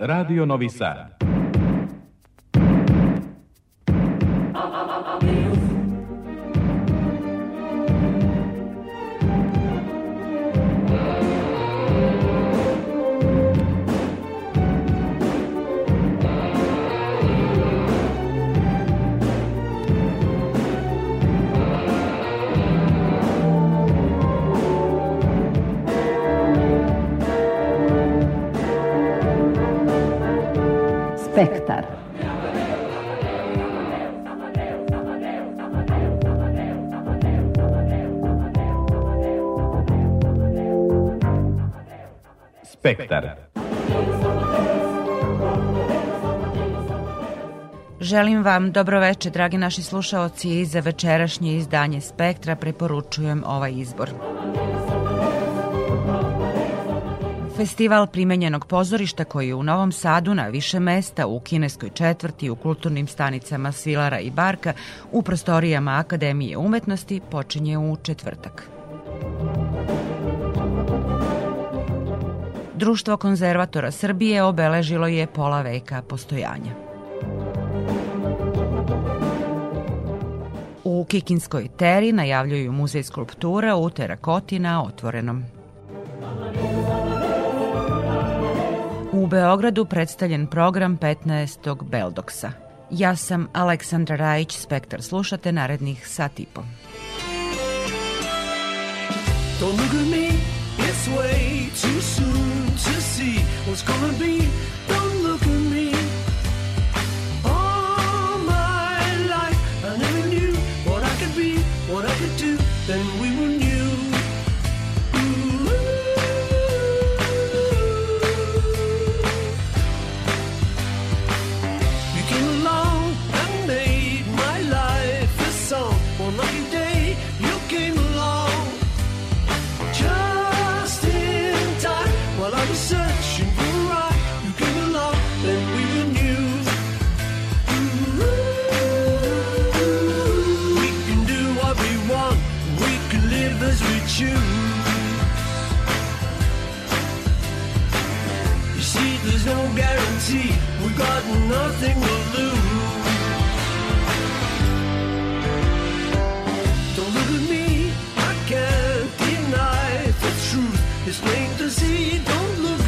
Radio Novi Sad. Spektar. Spektar. Želim vam dobroveče, dragi naši slušaoci, i za večerašnje izdanje Spektra preporučujem ovaj izbor. Festival primenjenog pozorišta koji je u Novom Sadu na više mesta u kineskoj četvrti u kulturnim stanicama Svilara i Barka u prostorijama Akademije umetnosti počinje u četvrtak. Društvo konzervatora Srbije obeležilo je pola veka postojanja. U Kikinskoj teri najavljuju muzej skulptura u terakoti na otvorenom. U Beogradu predstavljen program 15. Beldoksa. Ja sam Aleksandra Rajić, Spektar. Slušate narednih sat i po. Don't look at me, it's way too soon to see what's gonna be. Don't look at me. All my life I never knew what I could be, what I could do. Then we were new. Got nothing to lose. Don't look at me. I can't deny the truth. It's plain to see. Don't look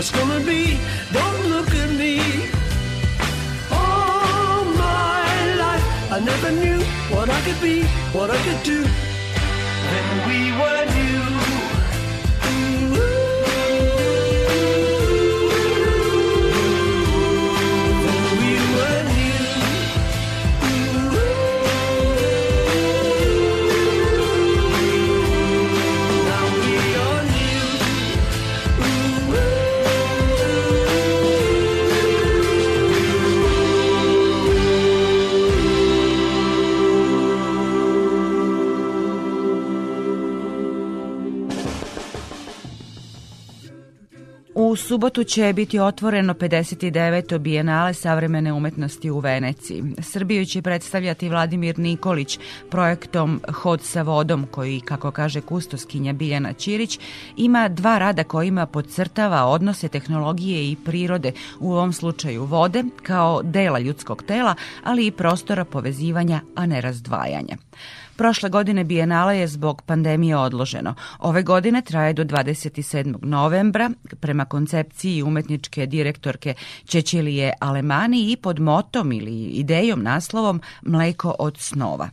what's gonna be. Don't look at me. All my life, I never knew what I could be, what I could do. Subotu će biti otvoreno 59. bijenale savremene umetnosti u Veneciji. Srbiju će predstavljati Vladimir Nikolić projektom Hod sa vodom, koji, kako kaže kustoskinja Biljana Ćirić, ima dva rada kojima podcrtava odnose tehnologije i prirode, u ovom slučaju vode, kao dela ljudskog tela, ali i prostora povezivanja, a ne razdvajanja. Prošle godine Bijenale je zbog pandemije odloženo. Ove godine traje do 27. novembra prema koncepciji umetničke direktorke Čećilije Alemani i pod motom ili idejom naslovom Mleko od snova.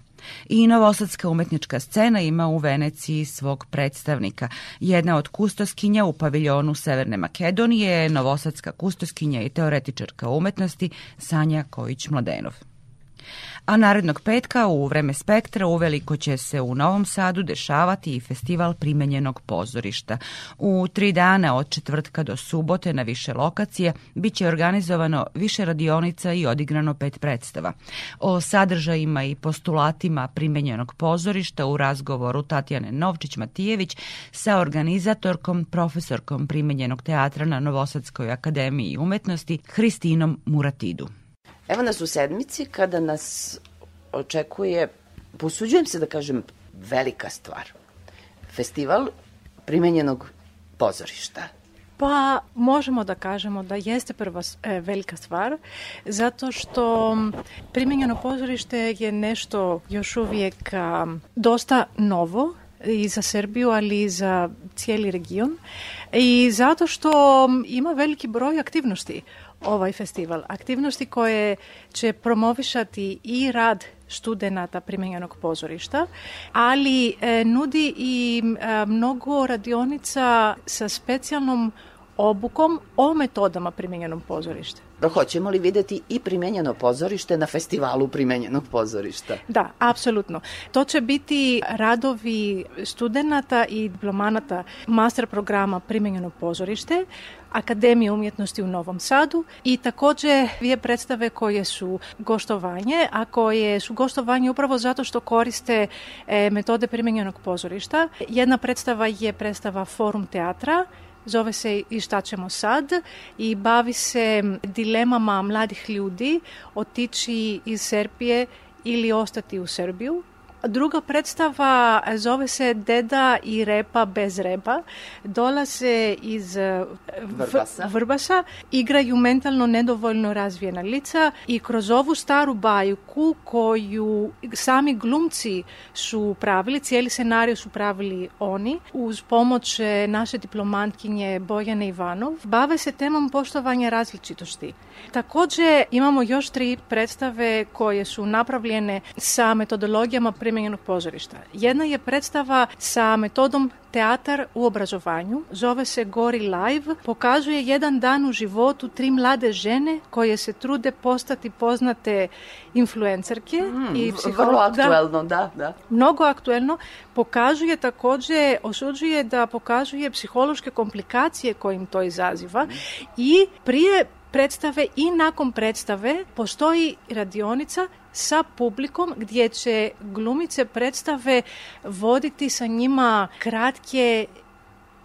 I Novosadska umetnička scena ima u Veneciji svog predstavnika. Jedna od kustoskinja u paviljonu Severne Makedonije je Novosadska kustoskinja i teoretičarka umetnosti Sanja Kojić-Mladenov. A narednog petka u vreme spektra uveliko će se u Novom Sadu dešavati i festival primenjenog pozorišta. U tri dana od četvrtka do subote na više lokacije biće organizovano više radionica i odigrano pet predstava. O sadržajima i postulatima primenjenog pozorišta u razgovoru Tatjane Novčić-Matijević sa organizatorkom, profesorkom primenjenog teatra na Novosadskoj akademiji umetnosti Hristinom Muratidu. Evo nas u sedmici kada nas očekuje, posuđujem se da kažem, velika stvar. Festival primenjenog pozorišta. Pa možemo da kažemo da jeste prva e, velika stvar, zato što primenjeno pozorište je nešto još uvijek a, dosta novo i za Srbiju, ali i za cijeli region. I zato što ima veliki broj aktivnosti ovaj festival. Aktivnosti koje će promovišati i rad studenata primenjenog pozorišta, ali e, nudi i e, mnogo radionica sa specijalnom obukom o metodama primenjenog pozorišta. Da hoćemo li videti i primenjeno pozorište na festivalu primenjenog pozorišta? Da, apsolutno. To će biti radovi studenta i diplomanata master programa primenjeno pozorište, Akademije umjetnosti u Novom Sadu i takođe dvije predstave koje su goštovanje, a koje su goštovanje upravo zato što koriste e, metode primenjenog pozorišta. Jedna predstava je predstava Forum teatra, zove se I šta ćemo sad i bavi se dilemama mladih ljudi otići iz Serpije ili ostati u Srbiju Druga predstava zove se Deda i repa bez repa. Dolaze iz eh, Vrbasa. Vrbasa, igraju mentalno nedovoljno razvijena lica i kroz ovu staru bajku koju sami glumci su pravili, cijeli scenariju su pravili oni, uz pomoć eh, naše diplomantkinje Bojane Ivanov, bave se temom poštovanja različitosti. Takođe imamo još tri predstave koje su napravljene sa metodologijama primenjenog pozorišta. Jedna je predstava sa metodom teatar u obrazovanju, zove se Gori Live, pokazuje jedan dan u životu tri mlade žene koje se trude postati poznate influencerke mm, i psiholo... Vrlo aktuelno, da, da. Mnogo aktuelno, pokazuje takođe, osuđuje da pokazuje psihološke komplikacije kojim to izaziva mm. i prije predstave i nakon predstave postoji radionica sa publikom gdje će glumice predstave voditi sa njima kratke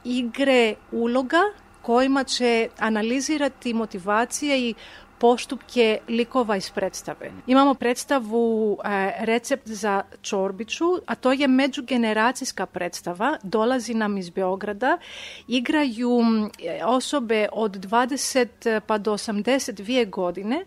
igre uloga kojima će analizirati motivacije i postupke likova iz predstave. Imamo predstavu e, Recept za čorbiću, a to je međugeneracijska predstava, dolazi nam iz Beograda, igraju osobe od 20 pa do 82 godine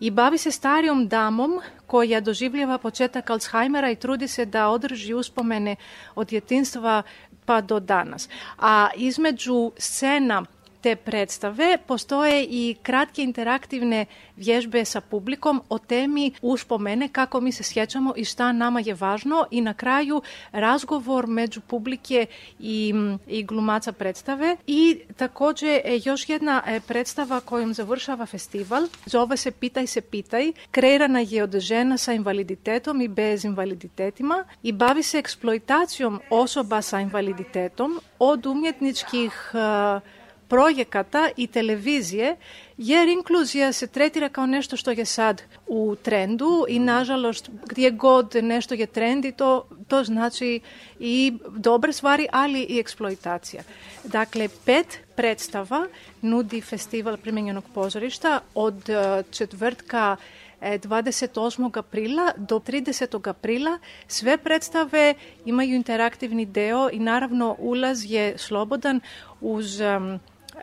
i bavi se starijom damom koja doživljava početak Alzheimera i trudi se da održi uspomene od djetinstva pa do danas. A između scena te predstave. Postoje i kratke interaktivne vježbe sa publikom o temi uspomene kako mi se sjećamo i šta nama je važno. I na kraju razgovor među publike i, i glumaca predstave. I takođe e, još jedna e, predstava kojom završava festival. Zove se Pitaj se pitaj. Kreirana je od žena sa invaliditetom i bez invaliditetima i bavi se eksploitacijom osoba sa invaliditetom od umjetničkih uh, пројеката и телевизија, јер инклузија се третира као нешто што е сад у тренду и нажалост гдје год нешто е тренди, то, то значи и добре свари, али и експлоитација. Дакле, пет представа нуди фестивал применјеног позоришта од четвртка 28. априла до 30. априла све представе имају интерактивни део и наравно улаз е слободан уз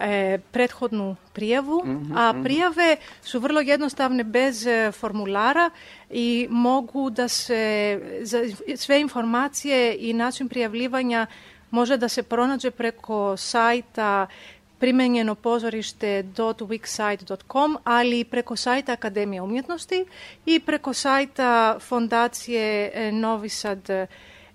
е, предходну пријаву, mm -hmm, а пријаве су врло једноставне без формулара и могу да се за, све информације и начин пријавливања може да се пронаđе преко сајта примењено pozorište.wixsite.com, ali i преко сајта Академија umjetnosti и преко сајта Фондације Novi Sad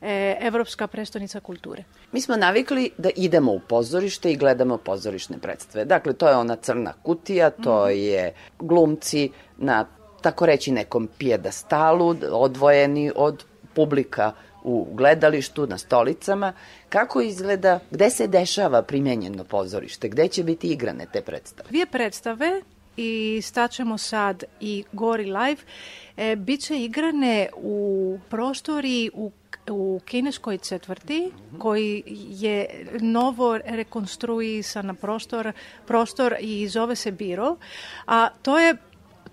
e, Evropska prestonica kulture. Mi smo navikli da idemo u pozorište i gledamo pozorišne predstave. Dakle, to je ona crna kutija, to mm -hmm. je glumci na tako reći, nekom pijadastalu, odvojeni od publika u gledalištu, na stolicama. Kako izgleda, gde se dešava primenjeno pozorište, gde će biti igrane te predstave? Dvije predstave i staćemo sad i Gori Live, e, bit će igrane u prostori u u kineskoj četvrti koji je novo rekonstruisan prostor, prostor i zove se Biro, a to je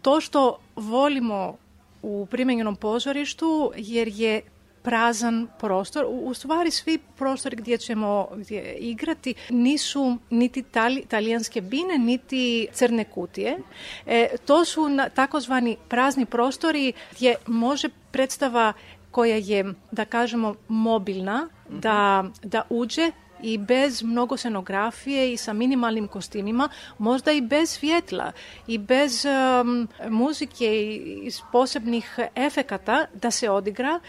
to što volimo u primenjenom pozorištu jer je prazan prostor. U, u stvari svi prostori gdje ćemo gdje igrati nisu niti tali, talijanske bine, niti crne kutije. E, to su na, takozvani prazni prostori gdje može predstava која е, да кажемо, мобилна, да, да уđе и без многу сценографија и со минималним костимима, можда и без светла, и без э, музике и, и посебних ефеката да се одигра,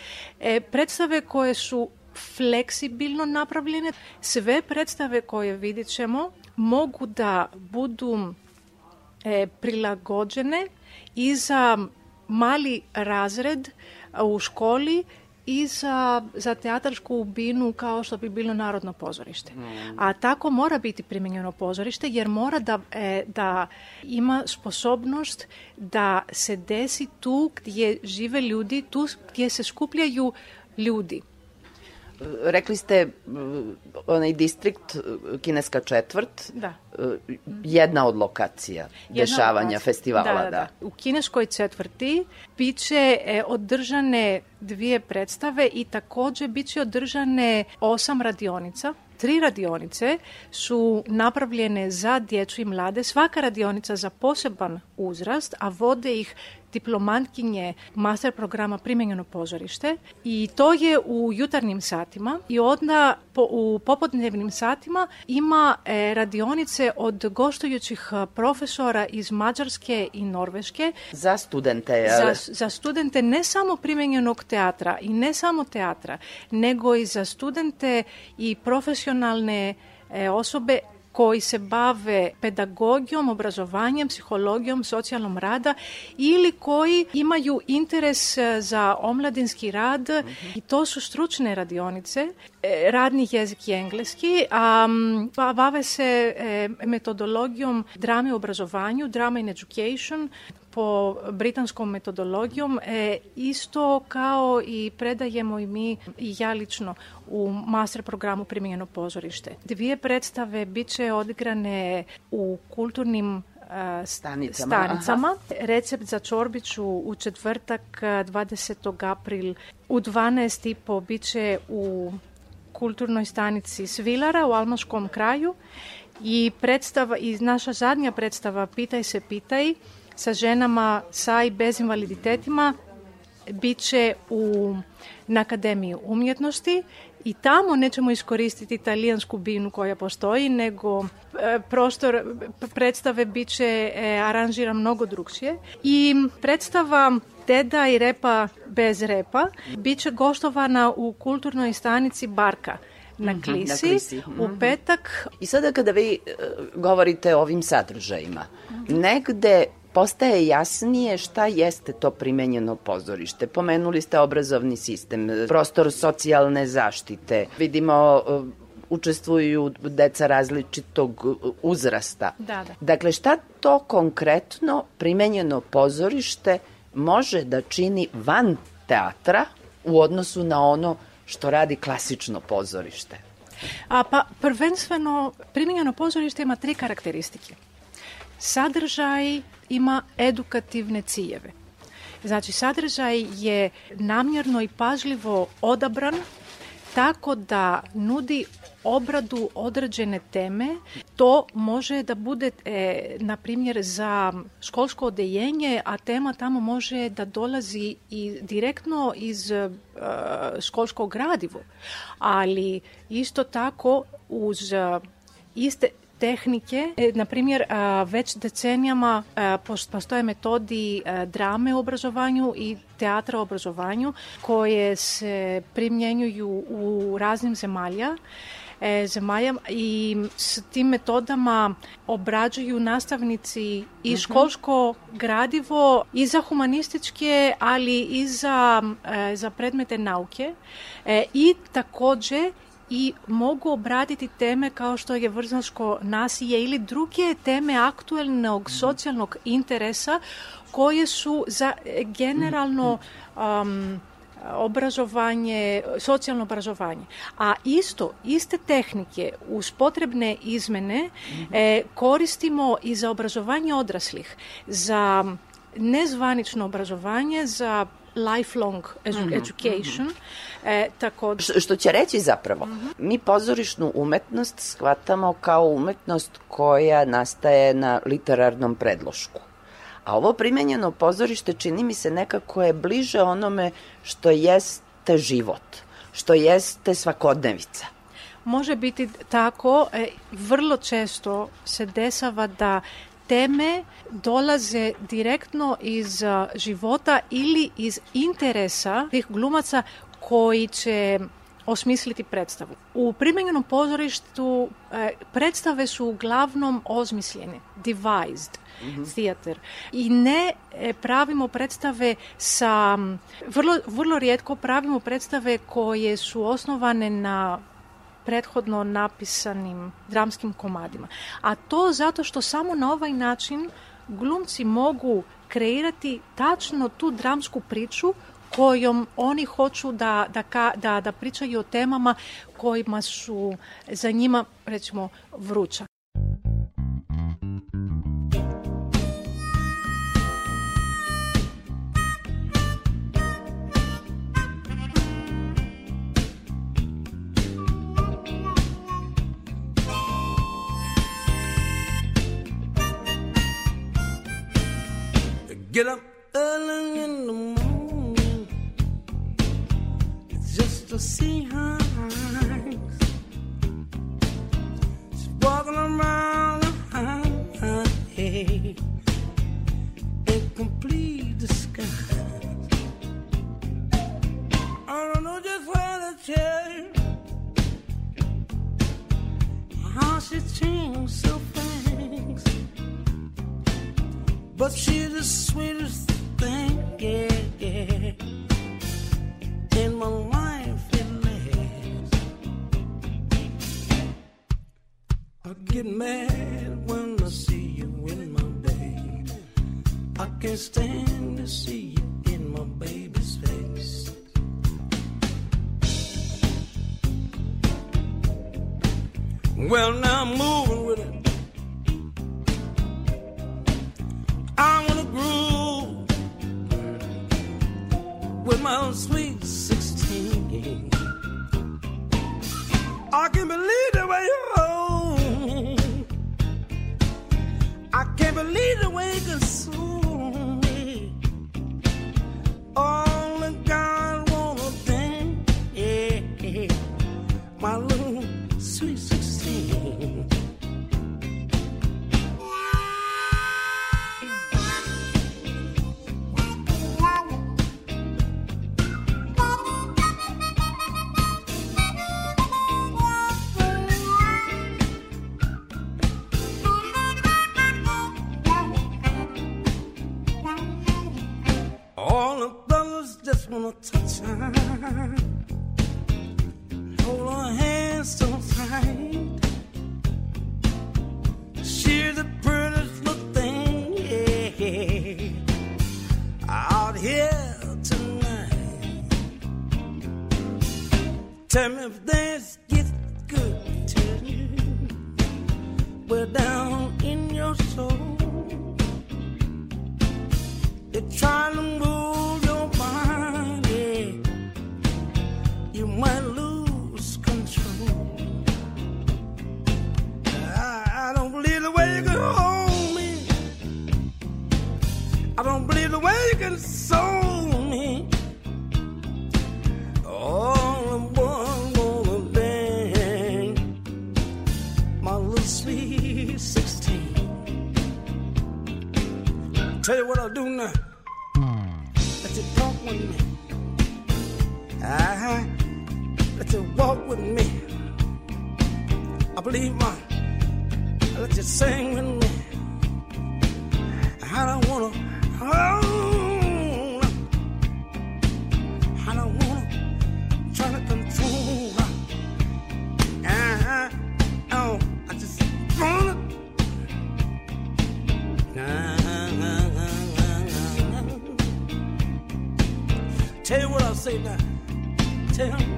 е, представе кои се флексибилно направлени, Све представе кои видит ќемо могу да буду э, прилагоджене и за мали разред u školi i za, za teatarsku binu kao što bi bilo Narodno pozorište. Mm. A tako mora biti primjenjeno pozorište jer mora da, e, da ima sposobnost da se desi tu gdje žive ljudi, tu gdje se skupljaju ljudi. Rekli ste onaj distrikt, kineska četvrt, da. jedna od lokacija jedna dešavanja lokacija. festivala. Da, da, da. U kineskoj četvrti biće e, održane dvije predstave i takođe biće održane osam radionica Tri radionice su napravljene za djecu i mlade, svaka radionica za poseban uzrast, a vode ih diplomantkinje master programa Primenjeno pozorište i to je u jutarnjim satima i onda po, u popodnevnim satima ima e, radionice od gostujućih profesora iz Mađarske i Norveške. Za studente, Za, za studente ne samo primenjenog teatra i ne samo teatra, nego i za studente i profesionalne e, osobe κοϊσεμπάβε πενταγόγιομ, ομπραζοβάνιεμ, ψυχολόγιομ, σότσιαλ ομράντα, ήλι κοϊ ήμαγιου ίντερες ζα όμλα την σκυράντ, τόσο στρούτσνε ραδιόνιτσε, ράδνη γέζικη έγκλεσκη, βάβεσε με τοντολόγιομ δράμε ομπραζοβάνιου, δράμε in education, po britanskom metodologijom, e, isto kao i predajemo i mi i ja lično u master programu Primjenjeno pozorište. Dvije predstave bit će odigrane u kulturnim stanicama. stanicama. Recept za čorbiću u četvrtak 20. april u 12.30 bit će u kulturnoj stanici Svilara u Almaškom kraju i predstava i naša zadnja predstava Pitaj se pitaj sa ženama sa i bez invaliditetima bit će u, na Akademiji umjetnosti i tamo nećemo iskoristiti italijansku binu koja postoji, nego e, prostor predstave bit će e, aranžiran mnogo drugšije. I predstava Deda i repa bez repa bit će gostovana u kulturnoj stanici Barka na Klisi, na klisi. u mhm. petak. I sada kada vi uh, govorite o ovim sadržajima, negde postaje jasnije šta jeste to primenjeno pozorište. Pomenuli ste obrazovni sistem, prostor socijalne zaštite. Vidimo uh, učestvuju deca različitog uzrasta. Da, da. Dakle, šta to konkretno primenjeno pozorište može da čini van teatra u odnosu na ono što radi klasično pozorište? A, pa prvenstveno primenjeno pozorište ima tri karakteristike. Sadržaj ima edukativne ciljeve. Znači, sadržaj je namjerno i pažljivo odabran tako da nudi obradu određene teme. To može da bude, e, na primjer, za školsko odeljenje, a tema tamo može da dolazi i direktno iz e, školskog gradivo. Ali isto tako uz e, iste tehnike. E, na primjer, već decenijama postoje metodi drame u obrazovanju i teatra u obrazovanju koje se primjenjuju u raznim zemalja e, zemalja i s tim metodama obrađuju nastavnici i mhm. školsko gradivo i za humanističke, ali i za, e, za predmete nauke e, i takođe i mogu obraditi teme kao što je vrznaško nasilje ili druge teme aktuelnog socijalnog interesa koje su za generalno um, obrazovanje, socijalno obrazovanje. A isto, iste tehnike uz potrebne izmene e, koristimo i za obrazovanje odraslih, za nezvanično obrazovanje, za lifelong edu mm -hmm. education. Mm -hmm. e, tako... Što, što će reći zapravo, mm -hmm. mi pozorišnu umetnost shvatamo kao umetnost koja nastaje na literarnom predlošku. A ovo primenjeno pozorište čini mi se nekako je bliže onome što jeste život, što jeste svakodnevica. Može biti tako, e, vrlo često se desava da teme dolaze direktno iz života ili iz interesa tih glumaca koji će osmisliti predstavu. U primenjenom pozorištu e, predstave su uglavnom ozmišljene, devised mm -hmm. theater. I ne e, pravimo predstave sa, vrlo, vrlo rijetko pravimo predstave koje su osnovane na prethodno napisanim dramskim komadima. A to zato što samo na ovaj način glumci mogu kreirati tačno tu dramsku priču kojom oni hoću da, da, da, da pričaju o temama kojima su za njima, recimo, vruća. Get up early in the morning just to see her eyes. She's walking around the head in complete disguise. I don't know just where to tell you how she changed so But she's the sweetest thing, yeah, yeah. In my life at last. I get mad when I see you in my bed. I can't stand to see out here tonight. Tell me if this gets good to you. We're down in your soul. you're trying to Tell you what I'll do now. Let you talk with me. Uh-huh. Let you walk with me. I believe my. Let you sing with me. I don't wanna. Say now. Tell me.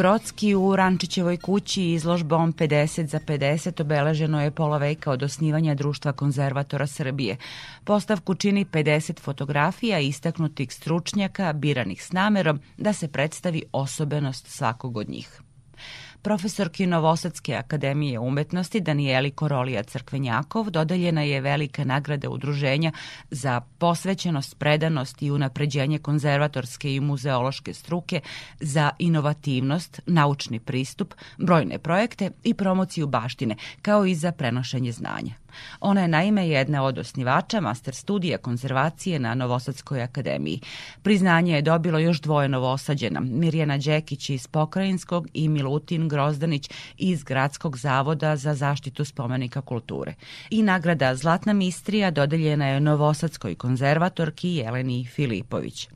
Grocki u Rančićevoj kući izložbom 50 za 50 obeleženo je pola veka od osnivanja Društva konzervatora Srbije. Postavku čini 50 fotografija istaknutih stručnjaka biranih s namerom da se predstavi osobenost svakog od njih. Profesorki Novosadske akademije umetnosti Danijeli Korolija Crkvenjakov dodeljena je velika nagrada udruženja za posvećenost, predanost i unapređenje konzervatorske i muzeološke struke za inovativnost, naučni pristup, brojne projekte i promociju baštine, kao i za prenošenje znanja. Ona je naime jedna od osnivača master studija konzervacije na Novosadskoj akademiji. Priznanje je dobilo još dvoje novosađena, Mirjana Đekić iz Pokrajinskog i Milutin Grozdanić iz Gradskog zavoda za zaštitu spomenika kulture. I nagrada Zlatna mistrija dodeljena je Novosadskoj konzervatorki Jeleni Filipović.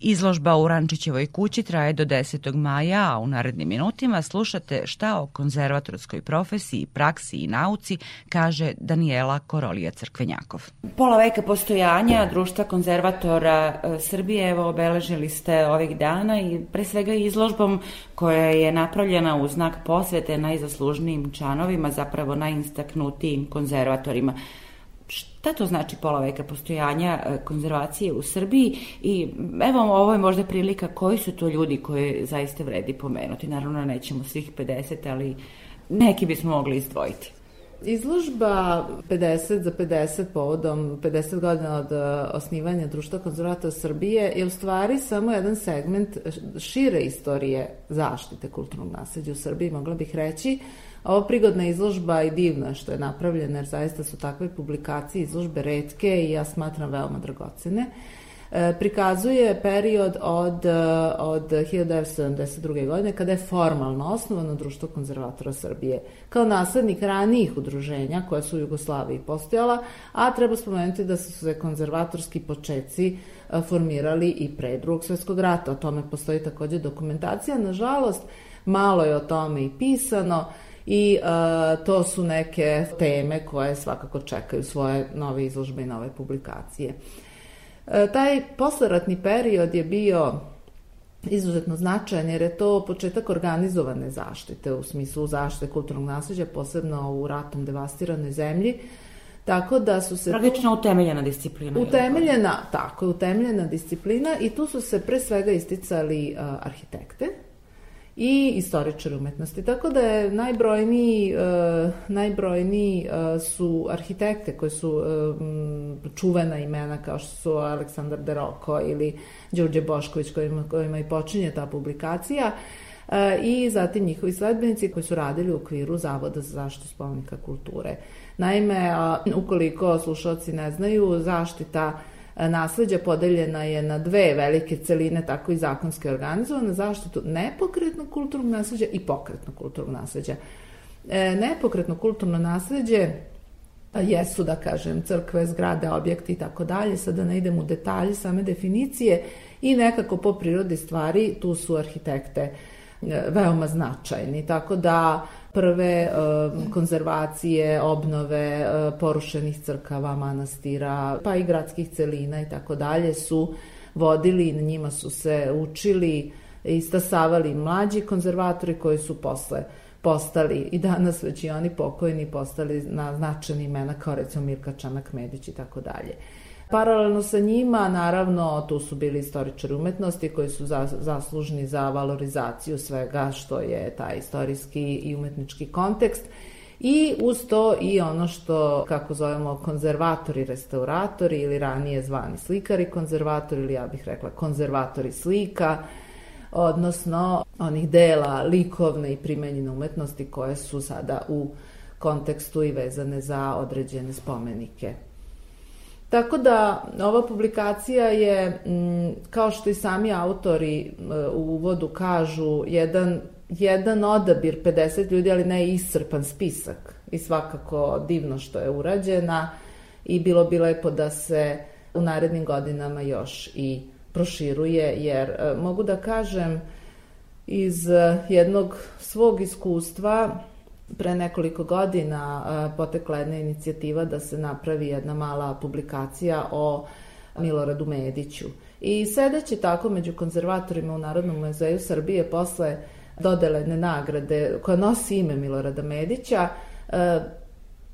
Izložba u Rančićevoj kući traje do 10. maja, a u narednim minutima slušate šta o konzervatorskoj profesiji, praksi i nauci kaže Danijela Korolija Crkvenjakov. Pola veka postojanja društva konzervatora e, Srbije evo obeležili ste ovih dana i pre svega izložbom koja je napravljena u znak posvete najzaslužnijim članovima, zapravo najistaknutijim konzervatorima. Šta to znači pola veka postojanja e, konzervacije u Srbiji i evo ovo je možda prilika koji su to ljudi koje zaista vredi pomenuti. Naravno nećemo svih 50, ali neki bismo mogli izdvojiti. Izložba 50 za 50 povodom 50 godina od e, osnivanja Društva konzervatora Srbije je u stvari samo jedan segment šire istorije zaštite kulturnog nasledđa u Srbiji, mogla bih reći. Ovo prigodna izložba i divna što je napravljena, jer zaista su takve publikacije, izložbe redke i ja smatram veoma dragocene. E, prikazuje period od, e, od 1972. godine kada je formalno osnovano Društvo konzervatora Srbije kao naslednik ranijih udruženja koja su u Jugoslaviji postojala, a treba spomenuti da su se konzervatorski počeci e, formirali i pre drugog svetskog rata. O tome postoji takođe dokumentacija. Nažalost, malo je o tome i pisano i uh, to su neke teme koje svakako čekaju svoje nove izložbe i nove publikacije. E, taj posleratni period je bio izuzetno značajan jer je to početak organizovane zaštite u smislu zaštite kulturnog nasleđa, posebno u ratom devastiranoj zemlji. Tako da su se... Praktično utemeljena disciplina. Utemeljena, tako je, utemeljena disciplina i tu su se pre svega isticali uh, arhitekte, i istoričar umetnosti. Tako da je najbrojniji, uh, najbrojniji uh, su arhitekte koji su uh, čuvena imena kao što su Aleksandar Deroko ili Đorđe Bošković kojima, kojima i počinje ta publikacija i zatim njihovi sledbenici koji su radili u okviru Zavoda za zaštitu spomenika kulture. Naime, ukoliko slušalci ne znaju, zaštita nasleđa podeljena je na dve velike celine, tako i zakonske organizovane, zaštitu nepokretnog kulturnog nasleđa i pokretnog kulturnog nasleđa. E, nepokretno kulturno nasleđe jesu, da kažem, crkve, zgrade, objekti i tako dalje, sada ne idem u detalje same definicije i nekako po prirodi stvari tu su arhitekte e, veoma značajni. Tako da prve e, konzervacije, obnove e, porušenih crkava, manastira, pa i gradskih celina i tako dalje su vodili, na njima su se učili i stasavali mlađi konzervatori koji su posle postali i danas već i oni pokojni postali na značajni imena kao recimo Mirka Čanak Medić i tako dalje. Paralelno sa njima, naravno, tu su bili istoričari umetnosti koji su zaslužni za valorizaciju svega što je taj istorijski i umetnički kontekst i uz to i ono što, kako zovemo, konzervatori, restauratori ili ranije zvani slikari konzervatori ili ja bih rekla konzervatori slika, odnosno onih dela likovne i primenjene umetnosti koje su sada u kontekstu i vezane za određene spomenike. Tako da ova publikacija je, m, kao što i sami autori u uvodu kažu, jedan, jedan odabir 50 ljudi, ali ne iscrpan spisak. I svakako divno što je urađena i bilo bi lepo da se u narednim godinama još i proširuje, jer e, mogu da kažem iz e, jednog svog iskustva pre nekoliko godina e, potekla jedna inicijativa da se napravi jedna mala publikacija o Miloradu Mediću. I sedeći tako među konzervatorima u Narodnom muzeju Srbije posle dodelene nagrade koja nosi ime Milorada Medića,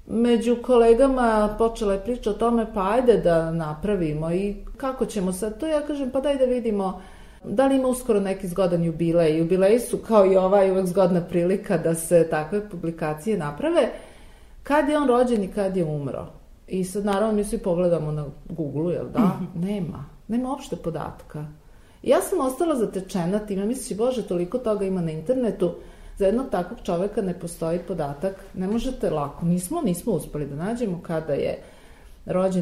među kolegama počela je priča o tome pa ajde da napravimo i kako ćemo sad to, ja kažem pa daj da vidimo da li ima uskoro neki zgodan jubilej. Jubileji su kao i ovaj uvek zgodna prilika da se takve publikacije naprave. Kad je on rođen i kad je umro? I sad naravno mi svi pogledamo na Google, jel da? Nema. Nema uopšte podatka. I ja sam ostala zatečena time, misliš, bože, toliko toga ima na internetu, za jednog takvog čoveka ne postoji podatak, ne možete lako, nismo, nismo uspeli da nađemo kada je rođen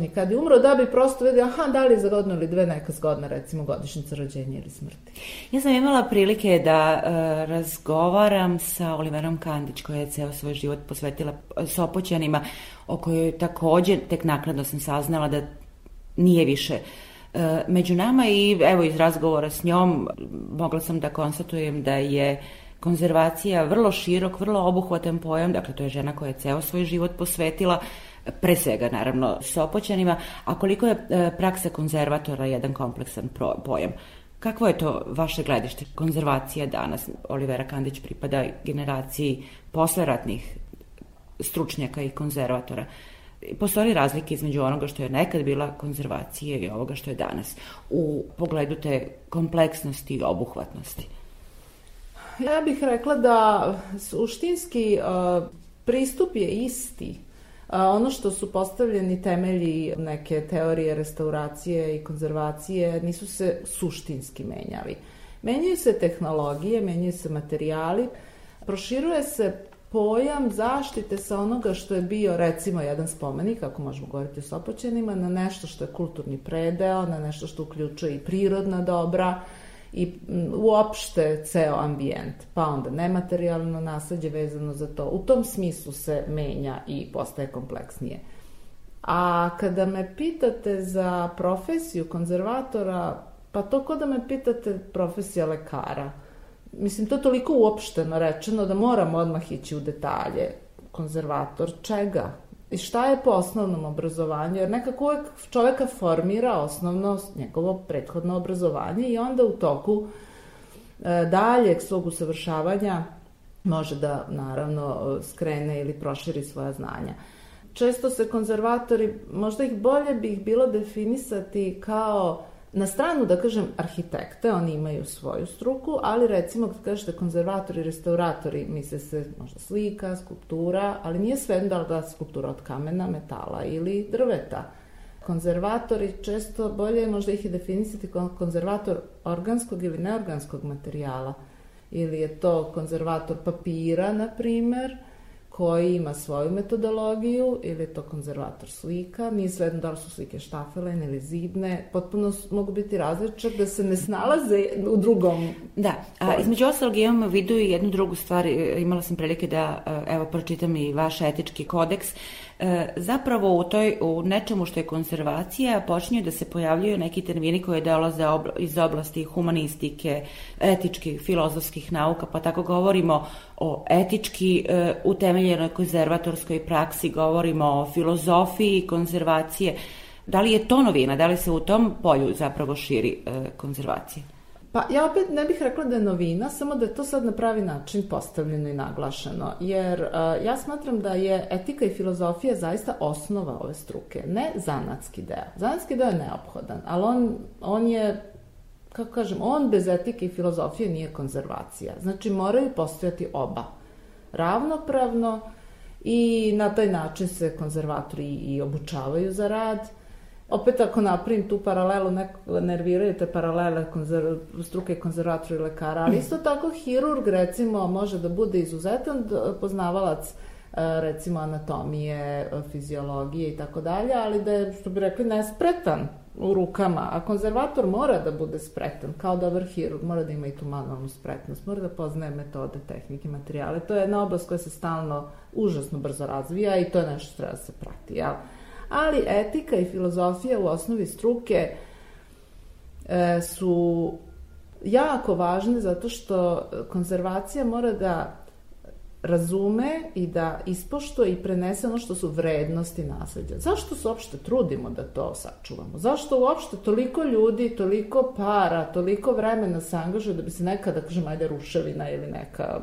i kada je umro, da bi prosto videli, aha, da li je za godinu ili dve neka zgodna, recimo, godišnjica rođenja ili smrti. Ja sam imala prilike da uh, razgovaram sa Oliverom Kandić, koja je ceo svoj život posvetila Sopoćanima, o kojoj takođe tek nakladno sam saznala da nije više uh, među nama i evo iz razgovora s njom mogla sam da konstatujem da je konzervacija vrlo širok, vrlo obuhvatan pojam, dakle to je žena koja je ceo svoj život posvetila pre svega naravno Sopoćanima, a koliko je e, praksa konzervatora jedan kompleksan pojam. Kakvo je to vaše gledište? Konzervacija danas, Olivera Kandić pripada generaciji posleratnih stručnjaka i konzervatora. Postoji razlike između onoga što je nekad bila konzervacija i ovoga što je danas u pogledu te kompleksnosti i obuhvatnosti? Ja bih rekla da suštinski uh, pristup je isti. A ono što su postavljeni temelji neke teorije restauracije i konzervacije nisu se suštinski menjali. Menjaju se tehnologije, menjaju se materijali, proširuje se pojam zaštite sa onoga što je bio recimo jedan spomenik, ako možemo govoriti o Sopoćenima, na nešto što je kulturni predeo, na nešto što uključuje i prirodna dobra, i uopšte ceo ambijent, pa onda nematerijalno nasledđe vezano za to. U tom smislu se menja i postaje kompleksnije. A kada me pitate za profesiju konzervatora, pa to ko da me pitate profesija lekara. Mislim, to je toliko uopšteno rečeno da moram odmah ići u detalje. Konzervator čega? I šta je po osnovnom obrazovanju, jer nekako uvek čoveka formira osnovno njegovo prethodno obrazovanje i onda u toku e, daljeg svog usavršavanja može da naravno skrene ili proširi svoja znanja. Često se konzervatori, možda ih bolje bi ih bilo definisati kao Na stranu, da kažem, arhitekte, oni imaju svoju struku, ali recimo kad kažete konzervatori, restauratori, misle se možda slika, skulptura, ali nije sve da li da skulptura od kamena, metala ili drveta. Konzervatori često bolje možda ih je definisati kao konzervator organskog ili neorganskog materijala. Ili je to konzervator papira, na primer, koji ima svoju metodologiju ili je to konzervator slika, nije svejedno da li su slike štafelene ili zidne, potpuno mogu biti različite da se ne snalaze u drugom Da, a između ostalog imam u vidu i jednu drugu stvar, e, imala sam prilike da, e, evo, pročitam i vaš etički kodeks. E, Zapravo u, toj, u nečemu što je konzervacija počinju da se pojavljuju neki termini koji dolaze obla- iz oblasti humanistike, etičkih, filozofskih nauka, pa tako govorimo o etički e, utemeljenoj konzervatorskoj praksi, govorimo o filozofiji konzervacije. Da li je to novina, da li se u tom polju zapravo širi e, konzervacija? Pa ja opet ne bih rekla da je novina, samo da je to sad na pravi način postavljeno i naglašeno. Jer uh, ja smatram da je etika i filozofija zaista osnova ove struke, ne zanatski deo. Zanatski deo je neophodan, ali on, on je kako kažem, on bez etike i filozofije nije konzervacija. Znači moraju postojati oba. Ravnopravno i na taj način se konzervatori i obučavaju za rad. Opet ako napravim tu paralelu, neko nerviraju te paralele konzer, struke konzervatora i lekara, ali isto tako hirurg recimo može da bude izuzetan poznavalac e, recimo anatomije, fiziologije i tako dalje, ali da je, što bi rekli, nespretan u rukama, a konzervator mora da bude spretan, kao dobar hirurg, mora da ima i tu manualnu spretnost, mora da poznaje metode, tehnike, materijale. To je jedna oblast koja se stalno užasno brzo razvija i to je nešto što treba da se prati, jel? Ali etika i filozofija u osnovi struke e, su jako važne zato što konzervacija mora da razume i da ispoštuje i prenese ono što su vrednosti nasleđa. Zašto se uopšte trudimo da to sačuvamo? Zašto uopšte toliko ljudi, toliko para, toliko vremena se angažuje da bi se neka, da kažem, ajde, ruševina ili neka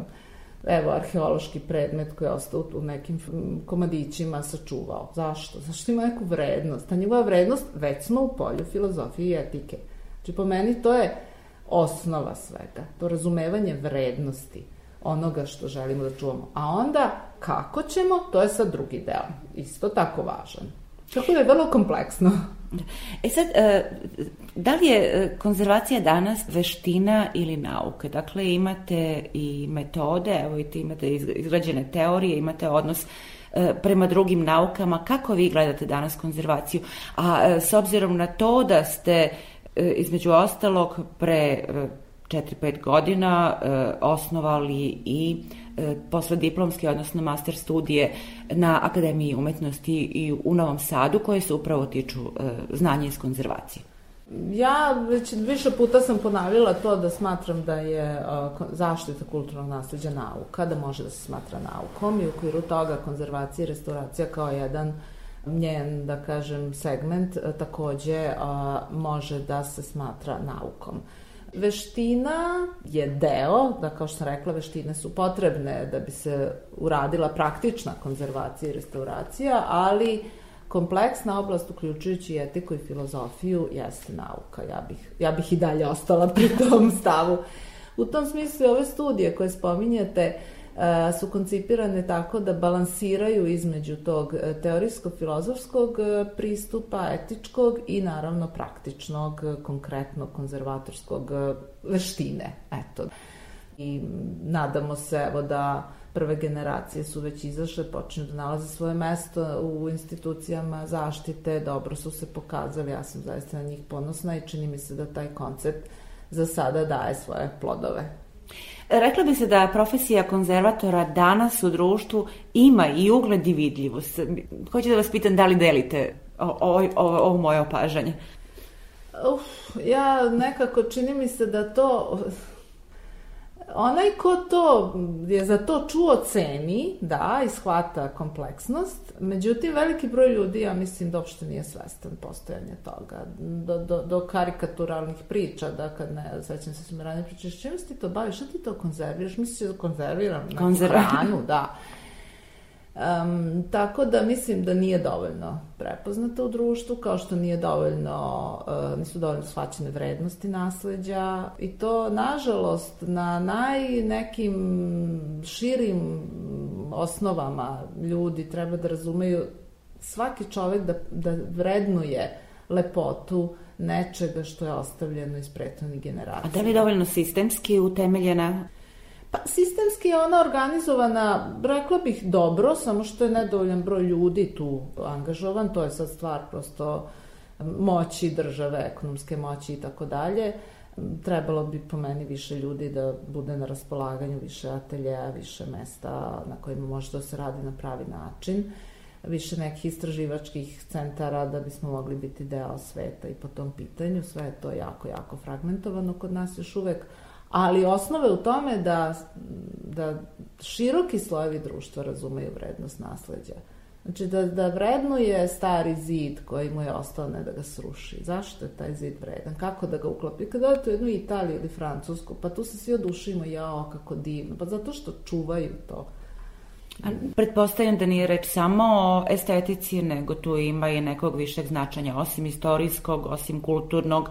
evo, arheološki predmet koji je ostao u nekim komadićima sačuvao. Zašto? Zašto ima neku vrednost? Ta njegova vrednost već smo u polju filozofije i etike. Znači, po meni to je osnova svega. To razumevanje vrednosti onoga što želimo da čuvamo. A onda, kako ćemo, to je sad drugi deo. Isto tako važan. Tako da je vrlo kompleksno. E sad, e, da li je e, konzervacija danas veština ili nauka? Dakle, imate i metode, evo i ti imate izg- izgrađene teorije, imate odnos e, prema drugim naukama. Kako vi gledate danas konzervaciju? A s obzirom na to da ste između ostalog pre e, 4-5 godina osnovali i posle diplomske, odnosno master studije na Akademiji umetnosti i u Novom Sadu koje se upravo tiču e, znanja iz konzervacije. Ja već više puta sam ponavljala to da smatram da je ko- zaštita kulturnog nasleđa nauka, da može da se smatra naukom i u okviru toga konzervacija i restauracija kao jedan njen, da kažem, segment takođe može da se smatra naukom. Veština je deo, da kao što sam rekla, veštine su potrebne da bi se uradila praktična konzervacija i restauracija, ali kompleksna oblast, uključujući etiku i filozofiju, jeste nauka. Ja bih, ja bih i dalje ostala pri tom stavu. U tom smislu ove studije koje spominjete e, su koncipirane tako da balansiraju između tog e, teorijsko-filozofskog e, pristupa, etičkog i naravno praktičnog, e, konkretnog, konzervatorskog e, veštine. Eto. I nadamo se evo da prve generacije su već izašle, počinju da nalaze svoje mesto u institucijama zaštite, dobro su se pokazali, ja sam zaista na njih ponosna i čini mi se da taj koncept za sada daje svoje plodove. Rekla bi se da profesija konzervatora danas u društvu ima i ugled i vidljivost. Hoću da vas pitam da li delite ovo, ovo, ovo moje opažanje. Uf, ja nekako čini mi se da to onaj ko to je za to čuo ceni, da, i shvata kompleksnost, međutim veliki broj ljudi, ja mislim da uopšte nije svestan postojanje toga, do, do, do karikaturalnih priča, da kad ne, sećam se su mi ranije priče, s čim si ti to baviš, šta ti to konzerviraš, misliš da konzerviram neku Konzerva- hranu, da. Um, tako da mislim da nije dovoljno prepoznato u društvu, kao što nije dovoljno, uh, nisu dovoljno shvaćene vrednosti nasleđa i to, nažalost, na naj nekim širim osnovama ljudi treba da razumeju svaki čovek da, da vrednuje lepotu nečega što je ostavljeno iz prethodnih generacija. A da li je dovoljno sistemski utemeljena? Pa, sistemski je ona organizovana, rekla bih dobro, samo što je nedovoljan broj ljudi tu angažovan, to je sad stvar prosto moći države, ekonomske moći i tako dalje. Trebalo bi po meni više ljudi da bude na raspolaganju, više ateljeja, više mesta na kojima može da se radi na pravi način više nekih istraživačkih centara da bismo mogli biti deo sveta i po tom pitanju. Sve je to jako, jako fragmentovano kod nas još uvek. Ali osnove u tome da, da široki slojevi društva razumeju vrednost nasleđa. Znači da, da vrednuje stari zid koji mu je ostao ne da ga sruši. Zašto je taj zid vredan? Kako da ga uklopi? Kad odete u jednu Italiju ili Francusku, pa tu se svi odušimo, jao, kako divno. Pa zato što čuvaju to. A pretpostavljam da nije reč samo o estetici, nego tu ima i nekog višeg značanja, osim istorijskog, osim kulturnog,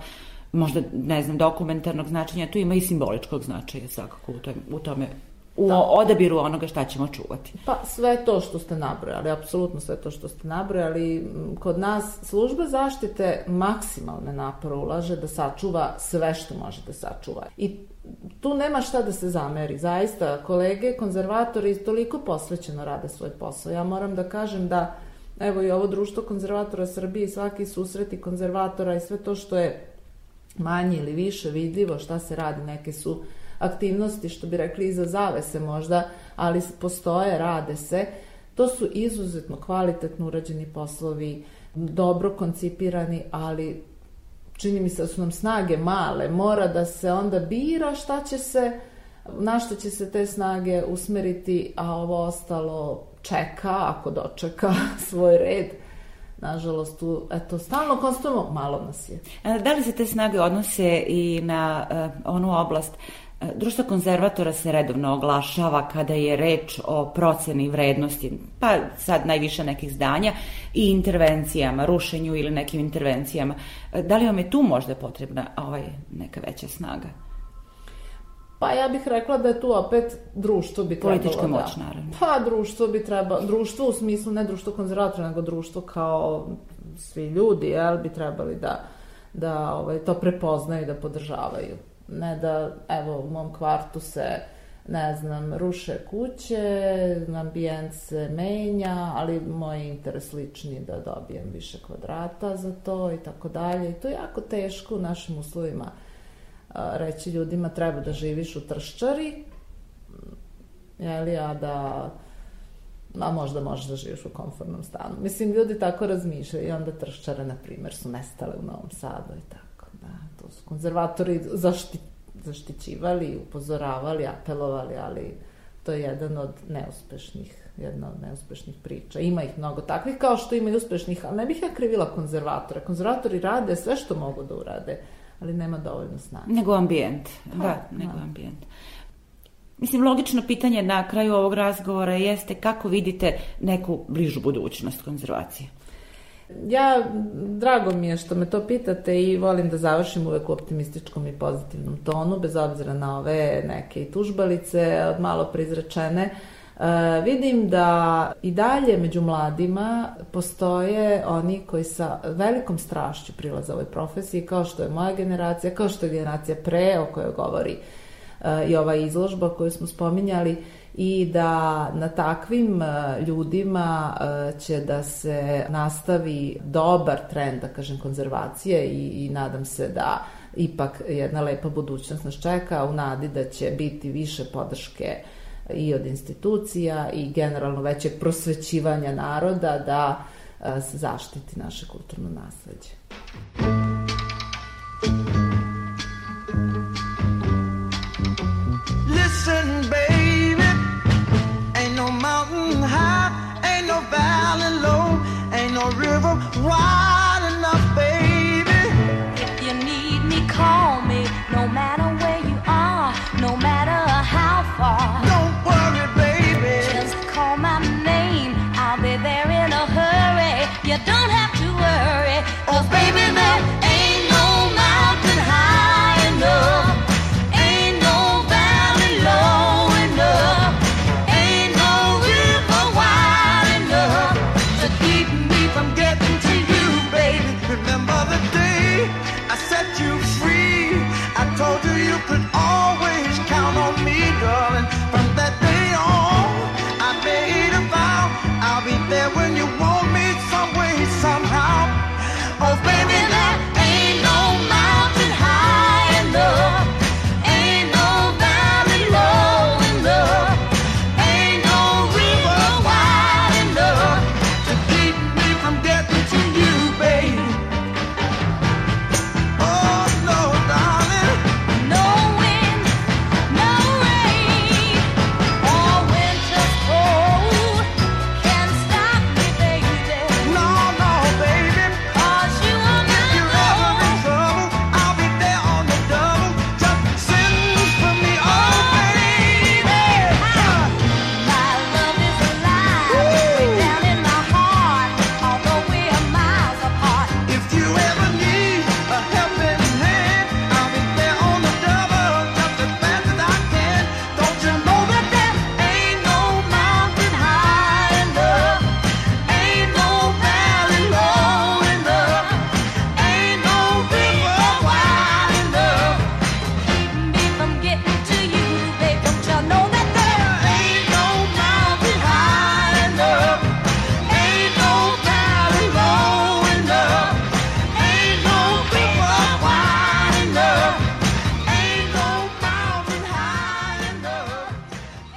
možda, ne znam, dokumentarnog značenja, tu ima i simboličkog značaja svakako u tome, u tome u da. odabiru onoga šta ćemo čuvati. Pa sve to što ste nabrojali, apsolutno sve to što ste nabrojali. Kod nas služba zaštite maksimalne napore ulaže da sačuva sve što može da sačuva. I tu nema šta da se zameri. Zaista, kolege, konzervatori toliko posvećeno rade svoj posao. Ja moram da kažem da evo i ovo društvo konzervatora Srbije i svaki susreti konzervatora i sve to što je manje ili više vidljivo šta se radi, neke su aktivnosti, što bi rekli, iza zavese možda, ali postoje, rade se. To su izuzetno kvalitetno urađeni poslovi, dobro koncipirani, ali čini mi se da su nam snage male, mora da se onda bira šta će se, na što će se te snage usmeriti, a ovo ostalo čeka, ako dočeka svoj red. Nažalost, tu, eto, stalno konstatujemo, malo nas je. Da li se te snage odnose i na uh, onu oblast Društvo konzervatora se redovno oglašava kada je reč o proceni vrednosti, pa sad najviše nekih zdanja i intervencijama, rušenju ili nekim intervencijama. Da li vam je tu možda potrebna ovaj, neka veća snaga? Pa ja bih rekla da je tu opet društvo bi trebalo Politička da... moć, naravno. Pa društvo bi trebalo, društvo u smislu ne društvo konzervatora, nego društvo kao svi ljudi, jel, bi trebali da, da ovaj, to prepoznaju da podržavaju ne da, evo, u mom kvartu se ne znam, ruše kuće, ambijent se menja, ali moj interes lični da dobijem više kvadrata za to i tako dalje. I to je jako teško u našim uslovima reći ljudima treba da živiš u trščari, jeli, a da a možda možeš da živiš u komfortnom stanu. Mislim, ljudi tako razmišljaju i onda trščare, na primjer, su nestale u Novom Sadu i tako to su konzervatori zašti, zaštićivali, upozoravali, apelovali, ali to je jedan od neuspešnih, jedna od neuspešnih priča. Ima ih mnogo takvih, kao što ima i uspešnih, ali ne bih ja krivila konzervatora. Konzervatori rade sve što mogu da urade, ali nema dovoljno snage. Nego ambijent, da, da, nego da. ambijent. Mislim, logično pitanje na kraju ovog razgovora jeste kako vidite neku bližu budućnost konzervacije? Ja, drago mi je što me to pitate i volim da završim uvek u optimističkom i pozitivnom tonu, bez obzira na ove neke i tužbalice od malo prizrečene. Uh, vidim da i dalje među mladima postoje oni koji sa velikom strašću prilaze ovoj profesiji, kao što je moja generacija, kao što je generacija pre, o kojoj govori uh, i ova izložba koju smo spominjali, i da na takvim e, ljudima e, će da se nastavi dobar trend, da kažem, konzervacije i, i nadam se da ipak jedna lepa budućnost nas čeka u nadi da će biti više podrške i od institucija i generalno većeg prosvećivanja naroda da e, se zaštiti naše kulturno nasledđe. Listen, baby valley low, ain't no river wide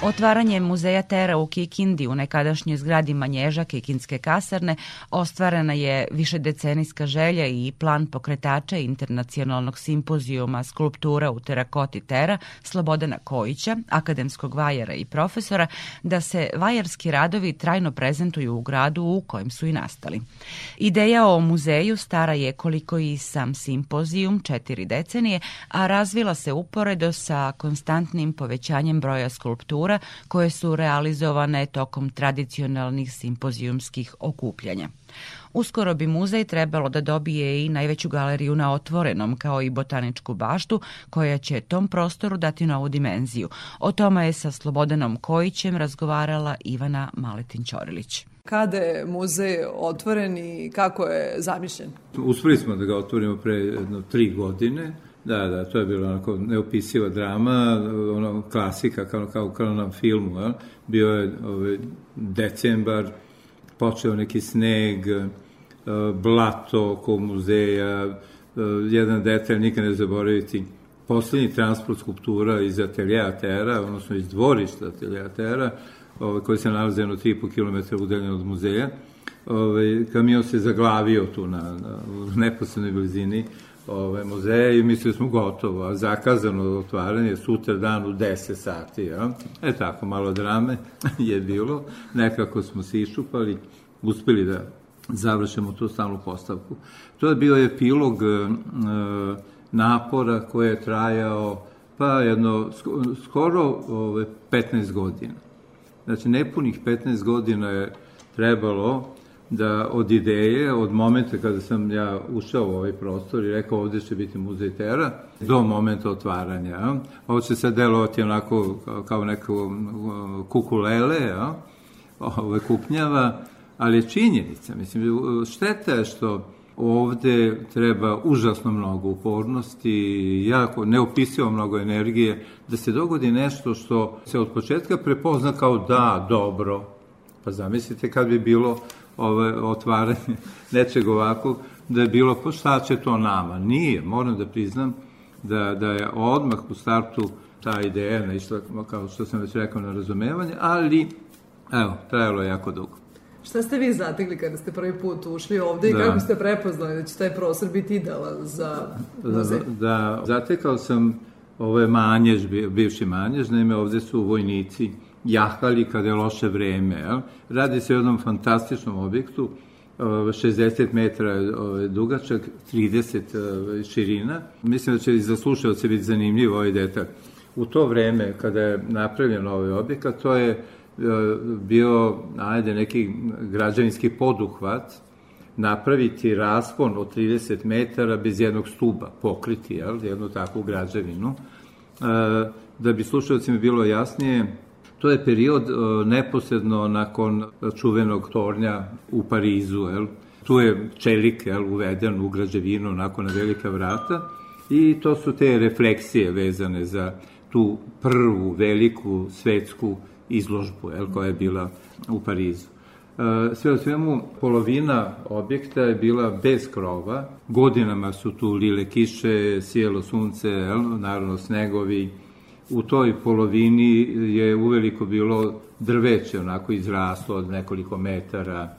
Otvaranje muzeja Tera u Kikindi u nekadašnjoj zgradi Manježa Kikinske kasarne ostvarena je višedecenijska želja i plan pokretača internacionalnog simpozijuma skulptura u terakoti Tera Slobodana Kojića, akademskog vajara i profesora, da se vajarski radovi trajno prezentuju u gradu u kojem su i nastali. Ideja o muzeju stara je koliko i sam simpozijum, četiri decenije, a razvila se uporedo sa konstantnim povećanjem broja skulptura koje su realizovane tokom tradicionalnih simpozijumskih okupljanja. Uskoro bi muzej trebalo da dobije i najveću galeriju na otvorenom, kao i botaničku baštu, koja će tom prostoru dati novu dimenziju. O tome je sa Slobodanom Kojićem razgovarala Ivana Maletin-Ćorilić. Kada je muzej otvoren i kako je zamišljen? Uspeli smo da ga otvorimo pre jedno tri godine. Da, da, to je bilo onako neopisiva drama, ono klasika kao, kao, kao na filmu. Ja? Bio je ovaj, decembar, počeo neki sneg, eh, blato oko muzeja, eh, jedan detalj nikad ne zaboraviti, poslednji transport skulptura iz ateljeja Tera, odnosno iz dvorišta ateljeja Tera, ovaj, koji se nalaze jedno 3,5 km udaljen od muzeja, ovaj, kamion se zaglavio tu na, na u neposlednoj blizini ovaj, muzeja i mislili smo gotovo, a zakazano otvaranje sutra dan u 10 sati. Ja? E tako, malo drame je bilo, nekako smo se iščupali, uspeli da završimo tu stalnu postavku. To je bio epilog e, napora koji je trajao pa jedno skoro ove, 15 godina. Znači, nepunih 15 godina je trebalo da od ideje, od momenta kada sam ja ušao u ovaj prostor i rekao ovde će biti muzej Tera, do momenta otvaranja. Ja. Ovo će sad delovati onako kao neko kukulele, ja, ove kupnjava, ali je činjenica. Mislim, šteta je što ovde treba užasno mnogo upornosti, jako neopisivo mnogo energije, da se dogodi nešto što se od početka prepozna kao da, dobro. Pa zamislite kad bi bilo ove, otvaranje nečeg ovako, da je bilo, šta će to nama? Nije, moram da priznam da, da je odmah u startu ta ideja naišla, kao što sam već rekao, na razumevanje, ali, evo, trajalo je jako dugo. Šta ste vi zatekli kada ste prvi put ušli ovde da. i kako ste prepoznali da će taj prostor biti idealan za muzej? Da, da zatekao sam ove manjež, bivši manjež, naime ovde su vojnici jahali kada je loše vreme. Jel? Radi se o jednom fantastičnom objektu, 60 metara dugačak, 30 širina. Mislim da će i za slušalce biti zanimljivo ovaj detalj. U to vreme, kada je napravljen ovaj objekat, to je bio, ajde, neki građevinski poduhvat, napraviti raspon od 30 metara bez jednog stuba, pokriti, jel, jednu takvu građevinu. Da bi slušalcima bilo jasnije, To je period e, neposredno nakon čuvenog tornja u Parizu, jel? Tu je čelik jel, uveden u građevinu nakon na velika vrata i to su te refleksije vezane za tu prvu veliku svetsku izložbu jel, koja je bila u Parizu. E, sve o svemu, polovina objekta je bila bez krova. Godinama su tu lile kiše, sjelo sunce, jel, naravno snegovi, u toj polovini je uveliko bilo drveće, onako izraslo od nekoliko metara.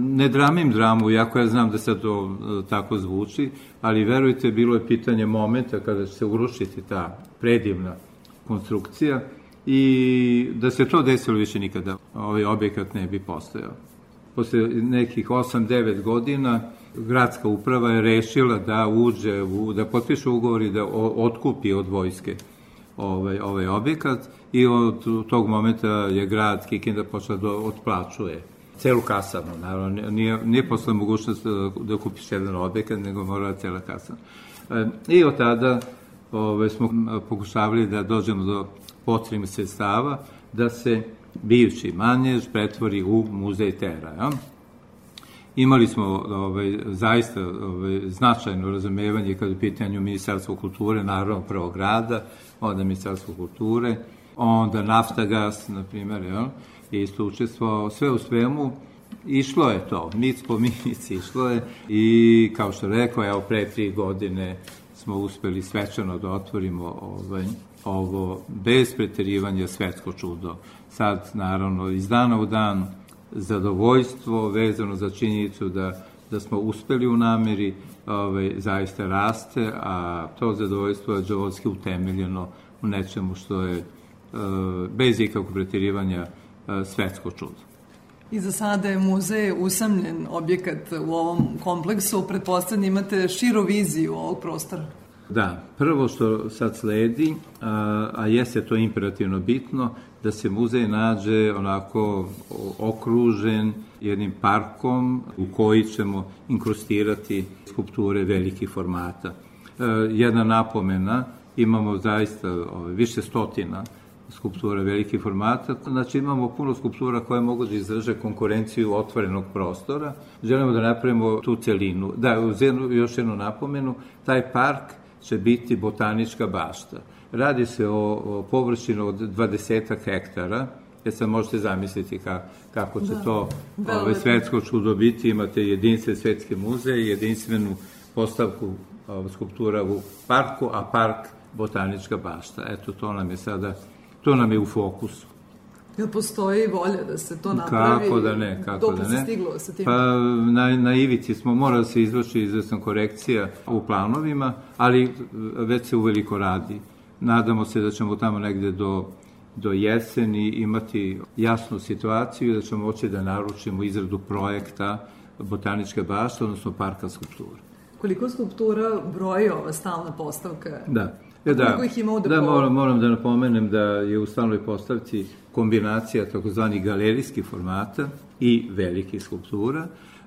Ne dramim dramu, jako ja znam da se to e, tako zvuči, ali verujte, bilo je pitanje momenta kada će se urušiti ta predivna konstrukcija i da se to desilo više nikada ovaj objekat ne bi postojao. Posle nekih 8-9 godina gradska uprava je rešila da uđe, da potpiše ugovor i da otkupi od vojske ovaj, ovaj objekat i od tog momenta je grad Kikinda počeo da otplačuje celu kasarnu, naravno, nije, nije posle mogućnost da, da kupiš jedan objekat, nego mora cela kasarna. E, I od tada ovaj, smo pokušavali da dođemo do potrebnih sredstava da se bivši manjež pretvori u muzej Tera. Ja? Imali smo ovaj, zaista ovaj, značajno razumevanje kada je pitanju Ministarstva kulture, naravno prvo grada, onda Ministarstvo kulture, onda Naftagas, na primjer, jel? isto učestvovao, sve u svemu, išlo je to, mic po mic išlo je i kao što rekao, evo pre tri godine smo uspeli svečano da otvorimo ovaj, ovo bez preterivanja svetsko čudo. Sad, naravno, iz dana u dan zadovoljstvo vezano za činjenicu da, da smo uspeli u nameri, ovaj, zaista raste, a to zadovoljstvo je džavolski utemeljeno u nečemu što je e, bez ikakvog pretirivanja e, svetsko čudo. I za sada je muzej usamljen objekat u ovom kompleksu. Pretpostavljam imate širu viziju ovog prostora. Da, prvo što sad sledi, a, a jeste to imperativno bitno, da se muzej nađe onako okružen jednim parkom u koji ćemo inkrustirati skulpture velikih formata. E, jedna napomena, imamo zaista ove, više stotina skulptura velikih formata, znači imamo puno skulptura koje mogu da izdrže konkurenciju otvorenog prostora. Želimo da napravimo tu celinu. Da, uz jednu, još jednu napomenu, taj park će biti botanička bašta. Radi se o, o površinu od 20 hektara, jer sad možete zamisliti ka, kako će da, to ove, svetsko čudo biti. Imate jedinstven svetski muzej, jedinstvenu postavku ove, skulptura u parku, a park botanička bašta. Eto, to nam je sada, to nam je u fokusu. Jel postoji volja da se to napravi? Kako da ne, kako da ne. se stiglo sa tim? Pa na, na ivici smo, mora da se izvrši izvesna korekcija u planovima, ali već se uveliko radi. Nadamo se da ćemo tamo negde do, do jeseni imati jasnu situaciju i da ćemo moći da naručimo izradu projekta botaničke bašte, odnosno parka skulptura. Koliko skulptura broji ova stalna postavka? Da. E, da, ih ima da moram, moram da napomenem da je u stalnoj postavci kombinacija takozvanih galerijskih formata i velikih skulptura,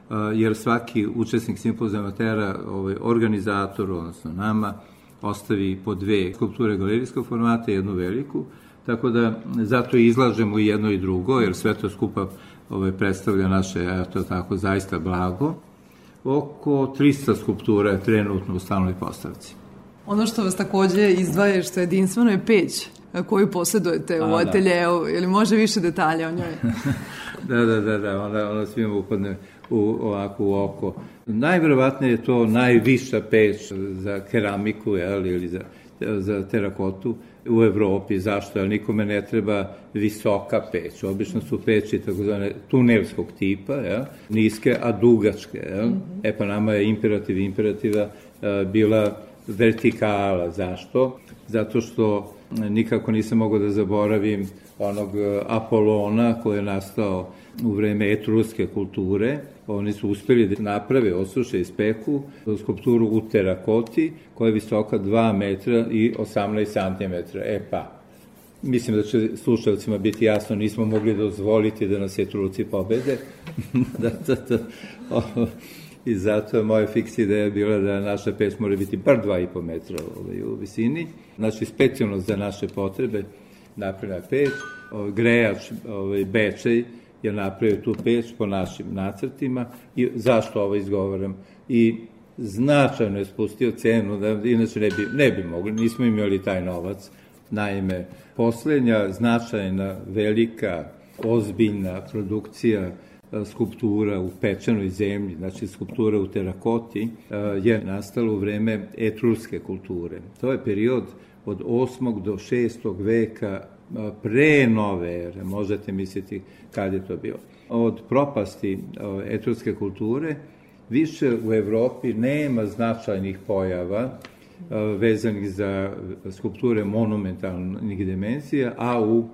a, jer svaki učesnik simpozija amatera, ovaj, organizator, odnosno nama, ostavi po dve skulpture galerijskog formata i jednu veliku, tako da zato izlažemo i jedno i drugo, jer sve to skupa ovaj, predstavlja naše, eto tako, zaista blago. Oko 300 skulptura je trenutno u stalnoj postavci. Ono što vas takođe izdvaja što je jedinstveno je peć koju posjedujete A, u da. ateljeu, ili može više detalja o njoj? da, da, da, da, ona, ona svima upadne u, ovako u oko. Najverovatnije je to najviša peć za keramiku, jel, ili za, za terakotu u Evropi. Zašto? Jer nikome ne treba visoka peć. Obično su peći takozvane tunelskog tipa, jel, niske, a dugačke. Jel? Mm -hmm. E pa nama je imperativ imperativa a, bila vertikala. Zašto? Zato što nikako nisam mogao da zaboravim onog e, Apolona koji je nastao u vreme etruske kulture. Oni su uspeli da naprave, osuše i speku skulpturu u terakoti koja je visoka 2 metra i 18 cm. E pa, mislim da će slušalcima biti jasno, nismo mogli dozvoliti da nas etruci pobede. da, da, da. I zato je moja fiks ideja bila da naša peć mora biti bar 2,5 metra ovaj, u visini. Znači, specijalno za naše potrebe napravljena peć. Ovaj, grejač ovaj, Bečej je napravio tu peć po našim nacrtima. I zašto ovo izgovaram? I značajno je spustio cenu, da inače ne bi, ne bi mogli, nismo imali taj novac. Naime, poslednja značajna, velika, ozbiljna produkcija skulptura u pečenoj zemlji, znači skulptura u terakoti, je nastala u vreme etruske kulture. To je period od 8. do 6. veka pre nove ere, možete misliti kad je to bilo. Od propasti etruske kulture više u Evropi nema značajnih pojava vezanih za skulpture monumentalnih dimenzija, a u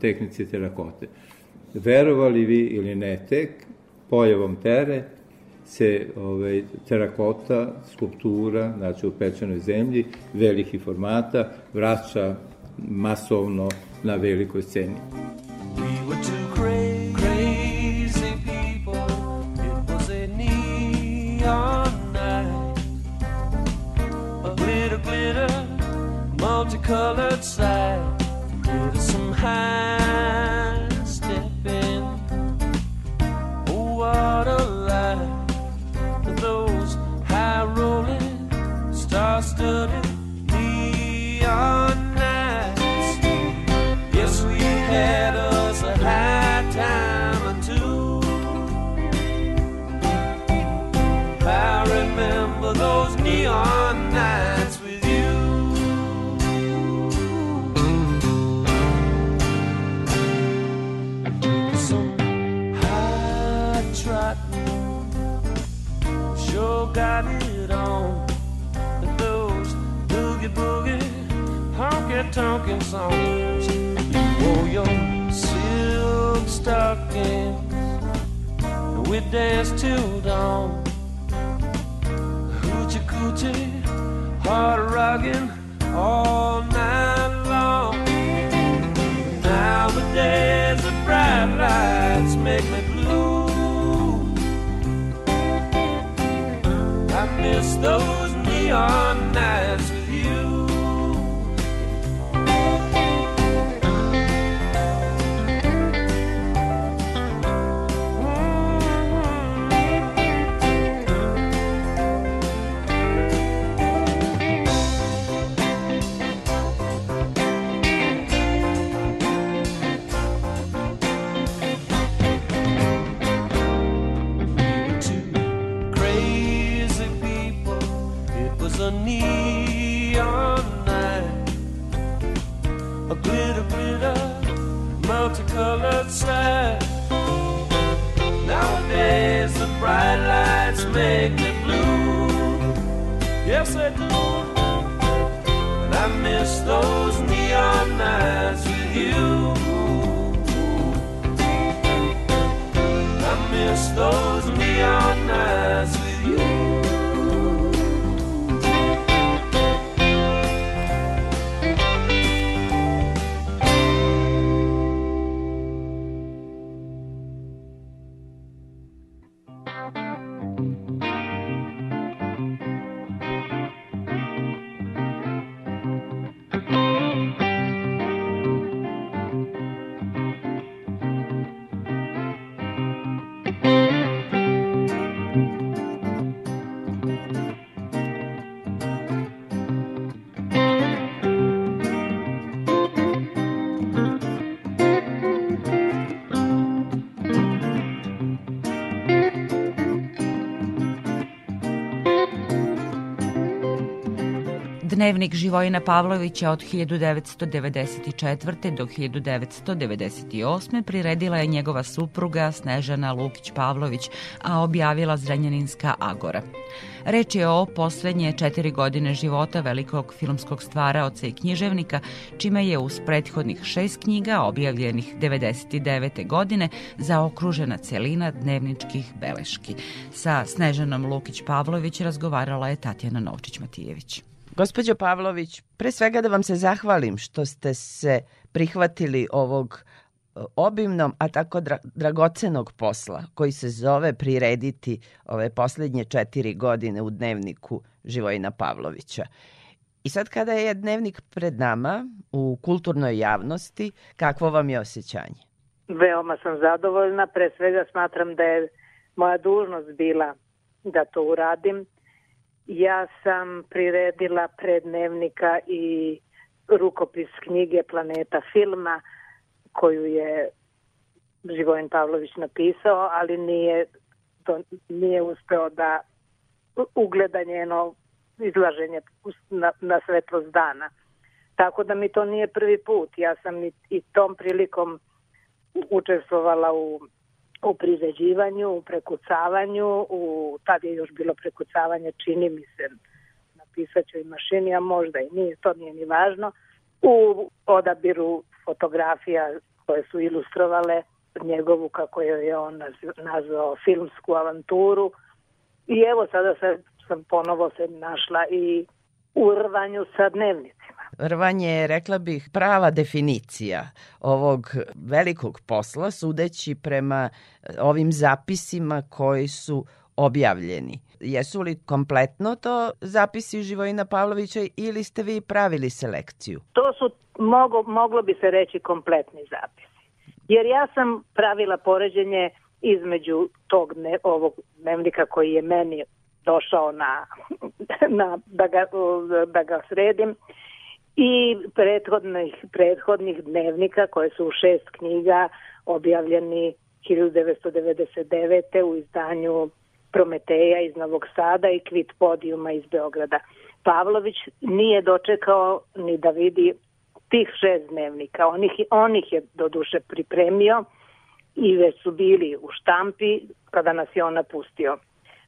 tehnici terakote. Verovali vi ili ne tek, pojavom tere se ovaj, terakota, skulptura, znači u pečenoj zemlji, velikih formata, vraća masovno na velikoj sceni. multicolored slide with some high stepping. Oh, what a life to those high rolling, star studded. Honky tonkin' songs. Wore your silk stockings. and We danced till dawn. Hoochie coochie, hard rockin' all night long. Nowadays the bright lights make me blue. I miss those neon nights Dnevnik Živojina Pavlovića od 1994. do 1998. priredila je njegova supruga Snežana Lukić-Pavlović, a objavila Zrenjaninska Agora. Reč je o poslednje četiri godine života velikog filmskog stvaraoca i književnika, čime je uz prethodnih šest knjiga objavljenih 99. godine zaokružena celina dnevničkih beleški. Sa Snežanom Lukić-Pavlović razgovarala je Tatjana Novčić-Matijević. Gospođo Pavlović, pre svega da vam se zahvalim što ste se prihvatili ovog e, obimnom, a tako dra dragocenog posla koji se zove prirediti ove poslednje četiri godine u dnevniku Živojina Pavlovića. I sad kada je dnevnik pred nama u kulturnoj javnosti, kakvo vam je osjećanje? Veoma sam zadovoljna, pre svega smatram da je moja dužnost bila da to uradim. Ja sam priredila pred dnevnika i rukopis knjige Planeta filma koju je Živojin Pavlović napisao, ali nije, to, nije uspeo da ugleda njeno izlaženje na, na svetlost dana. Tako da mi to nije prvi put. Ja sam i, i tom prilikom učestvovala u, u priređivanju, u prekucavanju, u, tad je još bilo prekucavanje, čini mi se, na pisaćoj mašini, a možda i nije, to nije ni važno, u odabiru fotografija koje su ilustrovale njegovu, kako je on nazvao, filmsku avanturu. I evo sada se, sam ponovo se našla i u rvanju sa dnevnicima. Rvanje je, rekla bih, prava definicija ovog velikog posla, sudeći prema ovim zapisima koji su objavljeni. Jesu li kompletno to zapisi Živojina Pavlovića ili ste vi pravili selekciju? To su, mogo, moglo bi se reći, kompletni zapisi. Jer ja sam pravila poređenje između tog ne, ovog dnevnika koji je meni došao na, na da, ga, da ga sredim i prethodnih, prethodnih dnevnika koje su u šest knjiga objavljeni 1999. u izdanju Prometeja iz Novog Sada i Kvit podijuma iz Beograda. Pavlović nije dočekao ni da vidi tih šest dnevnika. On ih, on ih je do duše pripremio i već su bili u štampi kada nas je on napustio.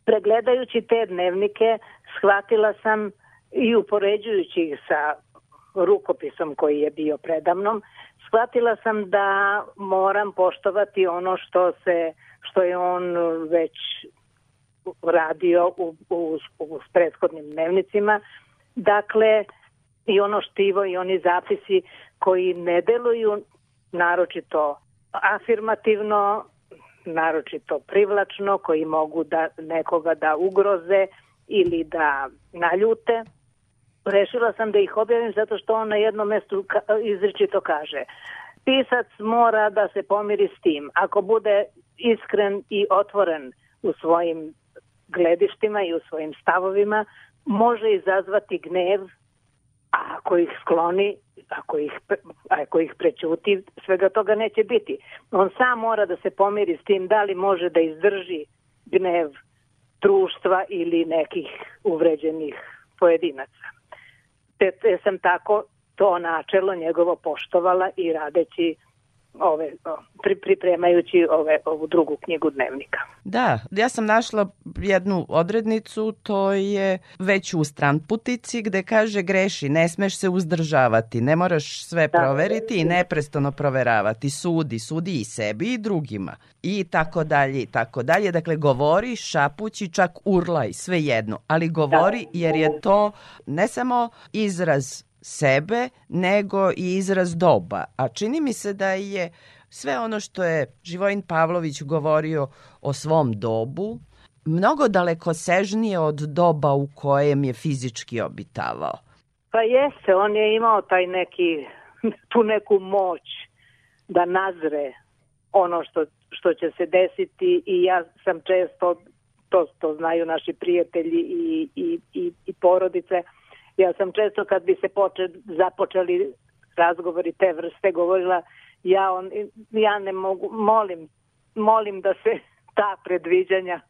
Pregledajući te dnevnike, shvatila sam i upoređujući ih sa rukopisom koji je bio predamnom, shvatila sam da moram poštovati ono što se što je on već radio u, u, u prethodnim dnevnicima. Dakle, i ono štivo i oni zapisi koji ne deluju naročito afirmativno, naročito privlačno, koji mogu da nekoga da ugroze ili da naljute. Rešila sam da ih objavim zato što on na jednom mestu izričito kaže pisac mora da se pomiri s tim. Ako bude iskren i otvoren u svojim gledištima i u svojim stavovima, može izazvati gnev, a ako ih skloni, ako ih, ako ih prećuti, svega toga neće biti. On sam mora da se pomiri s tim da li može da izdrži gnev društva ili nekih uvređenih pojedinaca. Te, te sam tako to načelo njegovo poštovala i radeći ove, pri, pripremajući ove, ovu drugu knjigu dnevnika. Da, ja sam našla jednu odrednicu, to je već u stranputici gde kaže greši, ne smeš se uzdržavati, ne moraš sve da. proveriti i neprestano proveravati, sudi, sudi i sebi i drugima i tako dalje i tako dalje. Dakle, govori, šapući, čak urlaj, sve jedno, ali govori da. jer je to ne samo izraz sebe, nego i izraz doba. A čini mi se da je sve ono što je Živojin Pavlović govorio o svom dobu, mnogo daleko sežnije od doba u kojem je fizički obitavao. Pa jeste, on je imao taj neki, tu neku moć da nazre ono što, što će se desiti i ja sam često, to, to znaju naši prijatelji i, i, i, i porodice, Ja sam često kad bi se poče, započeli razgovori te vrste govorila ja, on, ja ne mogu, molim, molim da se ta predviđanja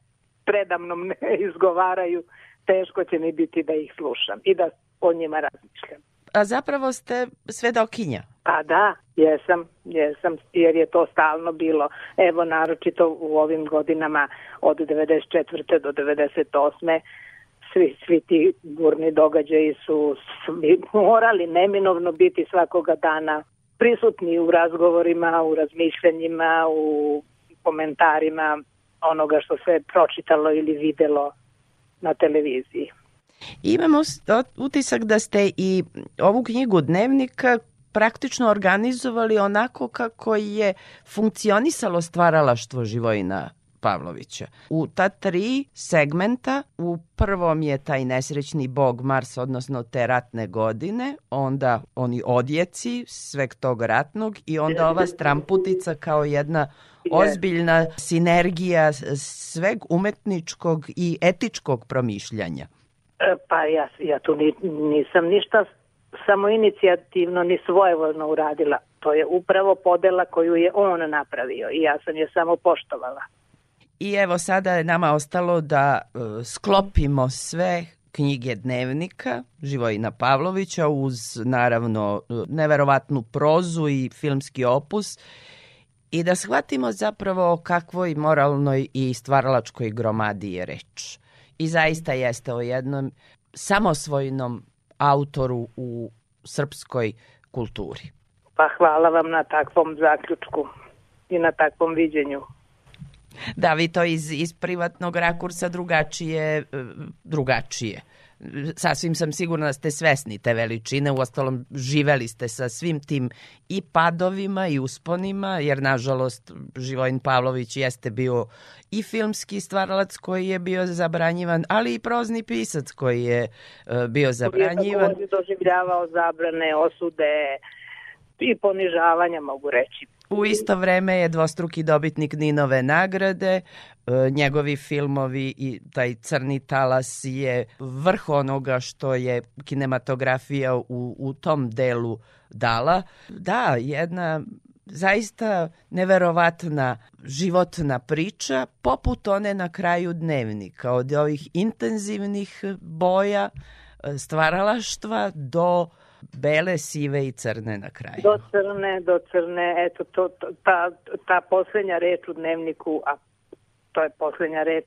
predamnom ne izgovaraju, teško će mi biti da ih slušam i da o njima razmišljam. A zapravo ste svedokinja. Pa da, jesam, jesam, jer je to stalno bilo. Evo, naročito u ovim godinama od 94. do 98 svi, svi ti burni događaji su svi morali neminovno biti svakoga dana prisutni u razgovorima, u razmišljanjima, u komentarima onoga što se pročitalo ili videlo na televiziji. Imamo utisak da ste i ovu knjigu dnevnika praktično organizovali onako kako je funkcionisalo stvaralaštvo Živojina Pavlovića. U ta tri segmenta, u prvom je taj nesrećni bog Mars, odnosno te ratne godine, onda oni odjeci sveg tog ratnog i onda ova stramputica kao jedna ozbiljna sinergija sveg umetničkog i etičkog promišljanja. E, pa ja, ja tu ni, nisam ništa samo inicijativno ni svojevoljno uradila. To je upravo podela koju je on napravio i ja sam je samo poštovala. I evo sada je nama ostalo da uh, sklopimo sve knjige dnevnika Živojina Pavlovića uz naravno neverovatnu prozu i filmski opus i da shvatimo zapravo o kakvoj moralnoj i stvaralačkoj gromadi je reč. I zaista jeste o jednom samosvojnom autoru u srpskoj kulturi. Pa hvala vam na takvom zaključku i na takvom viđenju. Da, vi to iz, iz privatnog rakursa drugačije, e, drugačije. Sasvim sam sigurna da ste svesni te veličine, uostalom živeli ste sa svim tim i padovima i usponima, jer nažalost Živojin Pavlović jeste bio i filmski stvaralac koji je bio zabranjivan, ali i prozni pisac koji je uh, bio zabranjivan. Koji je doživljavao zabrane, osude i ponižavanja, mogu reći. U isto vreme je dvostruki dobitnik Ninove nagrade, e, njegovi filmovi i taj crni talas je vrh onoga što je kinematografija u, u tom delu dala. Da, jedna zaista neverovatna životna priča, poput one na kraju dnevnika, od ovih intenzivnih boja, e, stvaralaštva do bele, sive i crne na kraju. Do crne, do crne, eto, to, to, ta, ta poslednja reč u dnevniku, a to je poslednja reč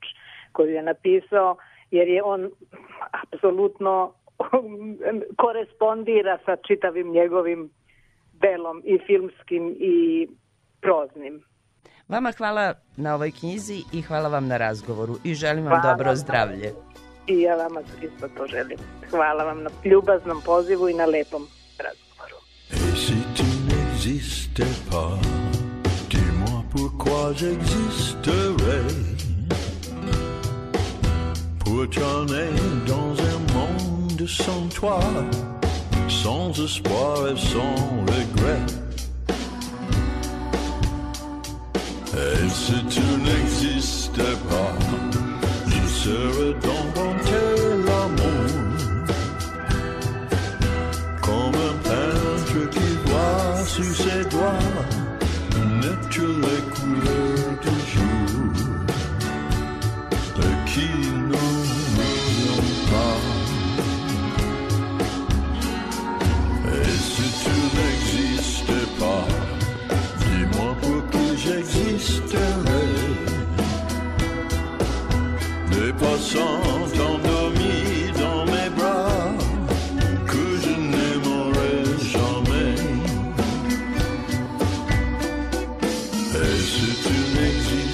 koju je napisao, jer je on apsolutno korespondira sa čitavim njegovim delom i filmskim i proznim. Vama hvala na ovoj knjizi i hvala vam na razgovoru i želim vam hvala dobro zdravlje. I ja vama isto to želim. Hvala vam na ljubaznom pozivu i na lepom razgovoru. Et si tu n'existais pas, dis-moi pourquoi j'existerais Pour t'emmener dans un monde sans toi, sans espoir et sans regret Et si tu n'existais pas, je serais dans Des passants endormis dans mes bras que je n'aimerai jamais. Et si tu n'existais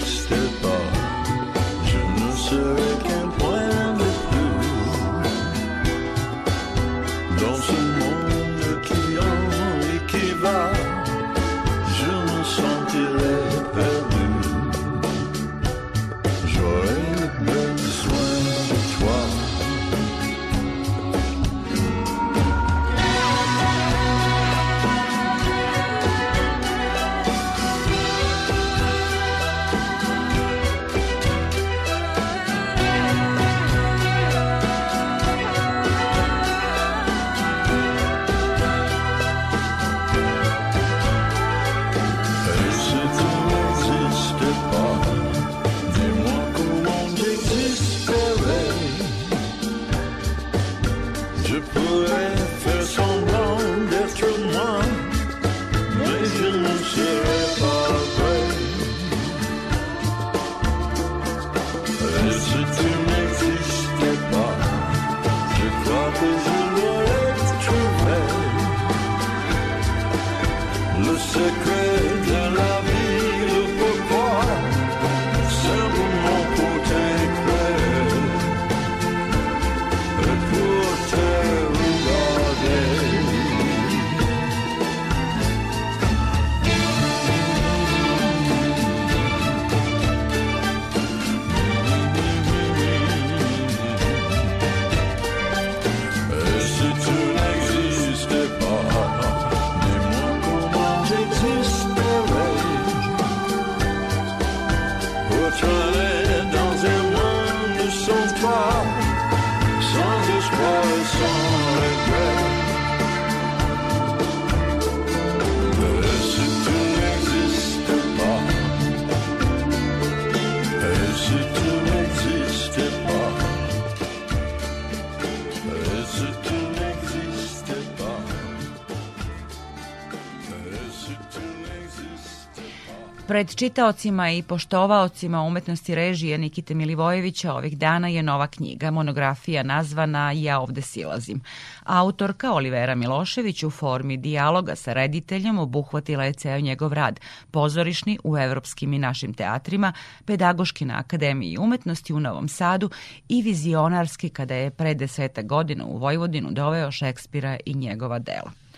Pred čitaocima i poštovaocima umetnosti režije Nikite Milivojevića ovih dana je nova knjiga, monografija nazvana Ja ovde silazim. Autorka Olivera Milošević u formi dijaloga sa rediteljem obuhvatila je ceo njegov rad, pozorišni u evropskim i našim teatrima, pedagoški na Akademiji umetnosti u Novom Sadu i vizionarski kada je pre deseta godina u Vojvodinu doveo Šekspira i njegova dela.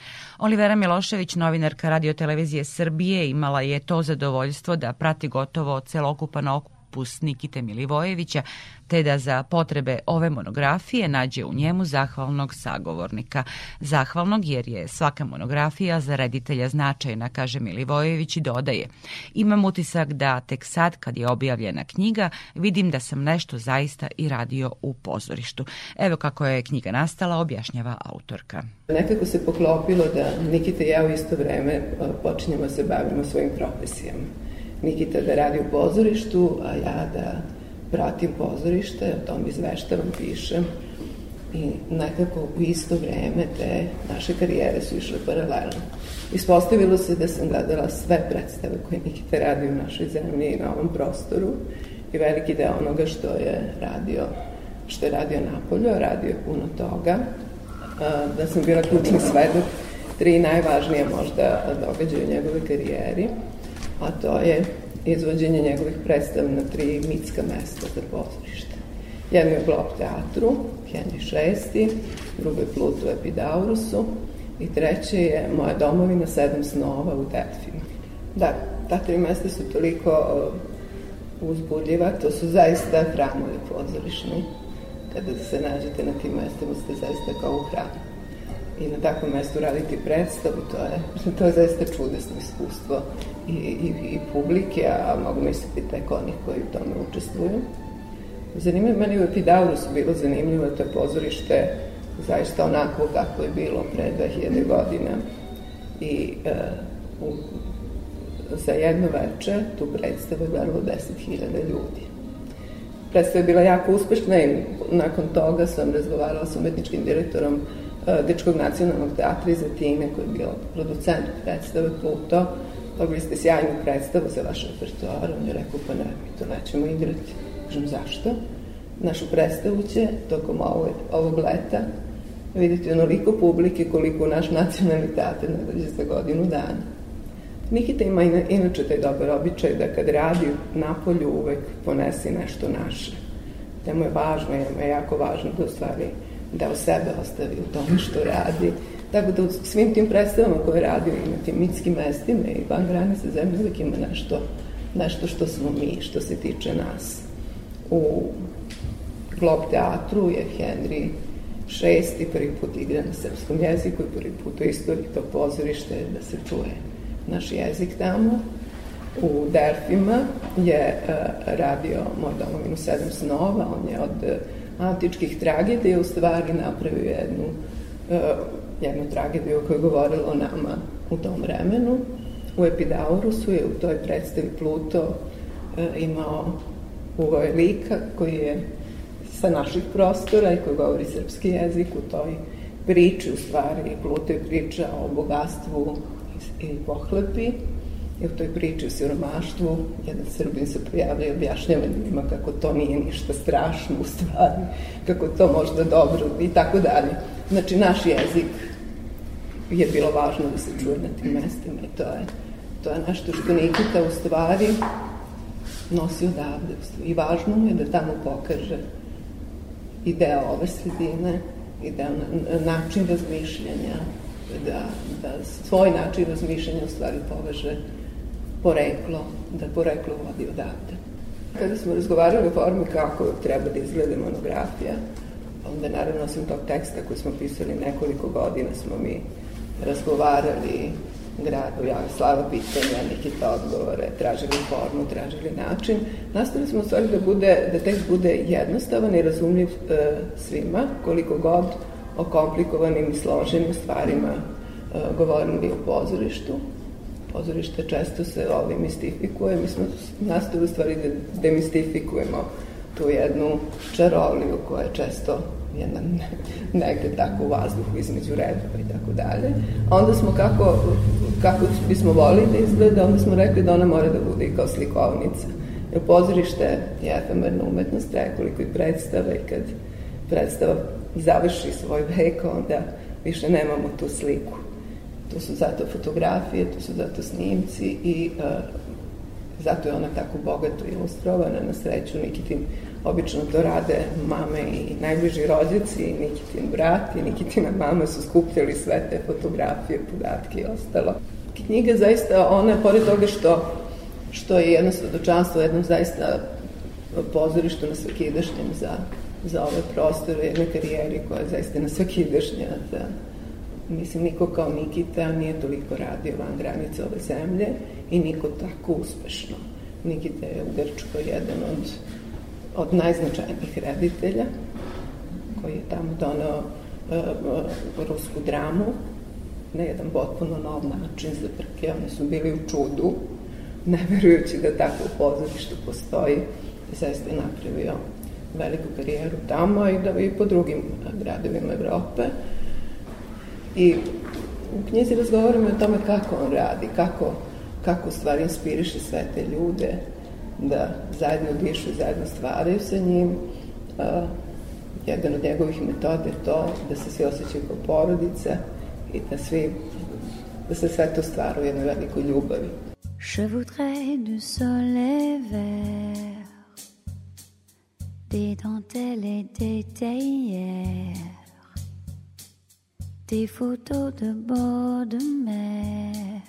Olivera Milošević, novinarka radio televizije Srbije, imala je to zadovoljstvo da prati gotovo celokupan opus Nikite Milivojevića, te da za potrebe ove monografije nađe u njemu zahvalnog sagovornika. Zahvalnog jer je svaka monografija za reditelja značajna, kaže Milivojević i dodaje. Imam utisak da tek sad kad je objavljena knjiga vidim da sam nešto zaista i radio u pozorištu. Evo kako je knjiga nastala, objašnjava autorka. Nekako se poklopilo da Nikita i ja u isto vreme počinjemo da se bavimo svojim profesijama. Nikita da radi u pozorištu, a ja da pratim pozorište, o tom izveštavam, pišem. i nekako u isto vreme te naše karijere su išle paralelno. Ispostavilo se da sam gledala sve predstave koje Nikita radi u našoj zemlji i na ovom prostoru i veliki deo onoga što je radio što je radio Napolju, radio puno toga, da sam bila ključni svedok tri najvažnije možda događaje u njegove karijeri, a to je izvođenje njegovih predstava na tri mitska mesta za pozorište. Jedno je u Glob teatru, Henry VI, drugo je Pluto Epidaurusu i treće je Moja domovina, sedam snova u Delfinu. Da, ta tri mesta su toliko uzbudljiva, to su zaista hramovi pozorišni. Kada se nađete na tim mestima ste zaista kao u hramu. I na takvom mestu raditi predstavu, to je, to je zaista čudesno iskustvo i, i, i publike, a mogu misliti tek onih koji u tome učestvuju. Zanimljivo, meni u Epidaurusu bilo zanimljivo, to pozorište zaista onako kako je bilo pre 2000 godina i e, u, za jedno veče tu predstavu je gledalo 10.000 ljudi. Predstava je bila jako uspešna i nakon toga sam razgovarala sa umetničkim direktorom Dečkog nacionalnog teatra iz Atine, koji je bio producent predstave Pluto. Dobili ste sjajnu predstavu za vaš repertoar. On je rekao, pa ne, mi to nećemo igrati. Kažem, zašto? Našu predstavu će tokom ovog, ovog leta videti onoliko publike koliko naš nacionalni teatr ne dođe za godinu dana. Nikita ima inače taj dobar običaj da kad radi na polju uvek ponesi nešto naše. Da mu je važno, je jako važno da u stvari da o sebe ostavi u tome što radi. Tako da u svim tim predstavama koje radi i na tim mitskim mestima i van granice zemlje uvek ima nešto, nešto što smo mi, što se tiče nas. U Glob teatru je Henry šesti prvi put igra na srpskom jeziku i prvi put u istoriji to pozorište da se čuje naš jezik tamo. U Delfima je uh, radio Moj domovinu sedam snova, on je od uh, antičkih tragedija u stvari napravio jednu, uh, jednu tragediju koja je govorila o nama u tom vremenu. U Epidaurusu je u toj predstavi Pluto uh, imao uvoj lika koji je sa naših prostora i koji govori srpski jezik u toj priči u stvari Pluto je priča o bogatstvu i pohlepi i u toj priči o siromaštvu jedan srbin se pojavlja i objašnjava ljudima kako to nije ništa strašno u stvari, kako to možda dobro i tako dalje. Znači, naš jezik je bilo važno da se čuje na tim mestima i to je, to je nešto što Nikita u stvari nosi odavde. I važno mu je da tamo pokaže i deo ove sredine, i deo način razmišljanja, da, da svoj način razmišljanja u stvari poveže poreklo, da poreklo vodi odavde. Kada smo razgovarali o formi kako treba da izgleda monografija, onda naravno osim tog teksta koji smo pisali nekoliko godina smo mi razgovarali gradu, ja slava pitanja, Nikita odgovore, tražili formu, tražili način. Nastavili smo stvari da, bude, da tekst bude jednostavan i razumljiv e, svima, koliko god o komplikovanim i složenim stvarima e, govorili u pozorištu. Pozorište često se ovdje mistifikuje, mi smo nastavili u stvari da demistifikujemo tu jednu čaroliju koja je često jedna negde tako u vazduhu između redova i tako dalje. Onda smo kako, kako bismo volili da izgleda, onda smo rekli da ona mora da bude kao slikovnica. Jer pozorište je efemerna umetnost, treba koliko i predstava i kad predstava završi svoj vek, onda više nemamo tu sliku. To su zato fotografije, to su zato snimci i uh, zato je ona tako bogato ilustrovana na sreću Nikitin obično to rade mame i najbliži rođaci, Nikitin brat i Nikitina mama su skupljali sve te fotografije, podatke i ostalo. Knjiga zaista, ona, pored toga što, što je jedno svedočanstvo jednom zaista pozorištu na svakidašnjem za, za ove prostore, jedne karijeri koja je zaista na svakidašnja za mislim, niko kao Nikita nije toliko radio van granice ove zemlje i niko tako uspešno. Nikita je u Grčkoj jedan od od najznačajnijih reditelja, koji je tamo donao uh, rusku dramu na jedan potpuno nov način za prke. Oni su bili u čudu, ne verujući da tako pozorište postoji i zaista je napravio veliku karijeru tamo i da i po drugim gradovima Evrope. I u knjizi razgovaramo o tome kako on radi, kako, kako stvari inspiriše sve te ljude da zajedno dišu zajedno stvaraju sa njim. Uh, jedan od njegovih metoda je to da se svi osjećaju kao porodica i da svi da se sve to stvara u jednoj velikoj ljubavi. Je voudrais du soleil vert Des dentelles et des théières Des photos de bord de mer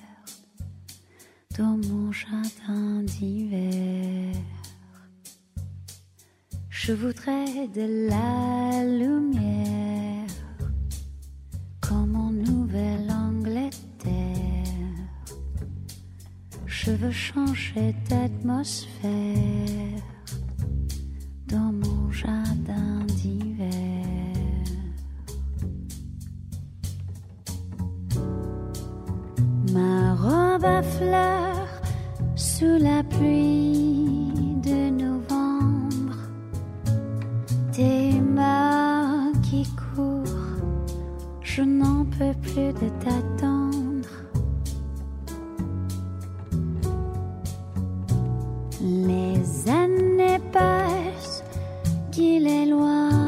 Dans mon jardin d'hiver. Je voudrais de la lumière Comme en Nouvelle-Angleterre. Je veux changer d'atmosphère Dans mon jardin d'hiver Ma robe à fleurs sous la pluie de novembre, tes mains qui courent, je n'en peux plus de t'attendre. Les années passent, qu'il est loin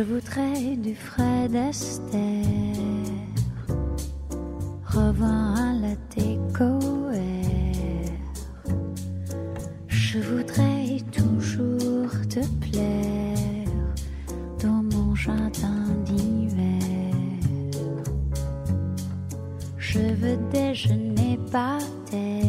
Je voudrais du Fred Astaire, revoir à la décoère. Je voudrais toujours te plaire dans mon jardin d'hiver. Je veux déjeuner par terre,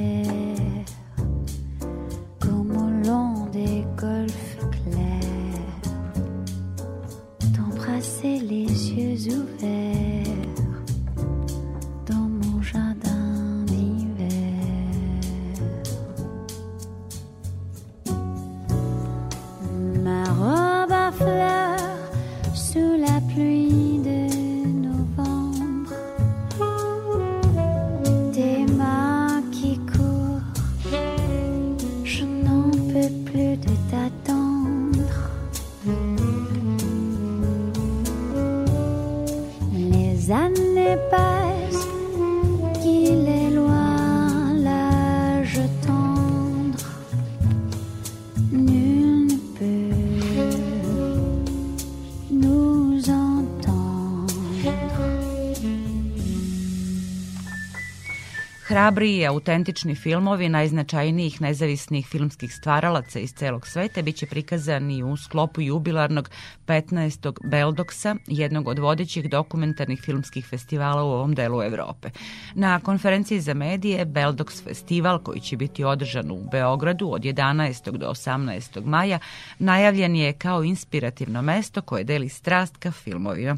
Hrabri i autentični filmovi najznačajnijih nezavisnih filmskih stvaralaca iz celog sveta biće prikazani u sklopu jubilarnog 15. Beldoksa, jednog od vodećih dokumentarnih filmskih festivala u ovom delu Evrope. Na konferenciji za medije Beldoks festival, koji će biti održan u Beogradu od 11. do 18. maja, najavljen je kao inspirativno mesto koje deli strast ka filmovima.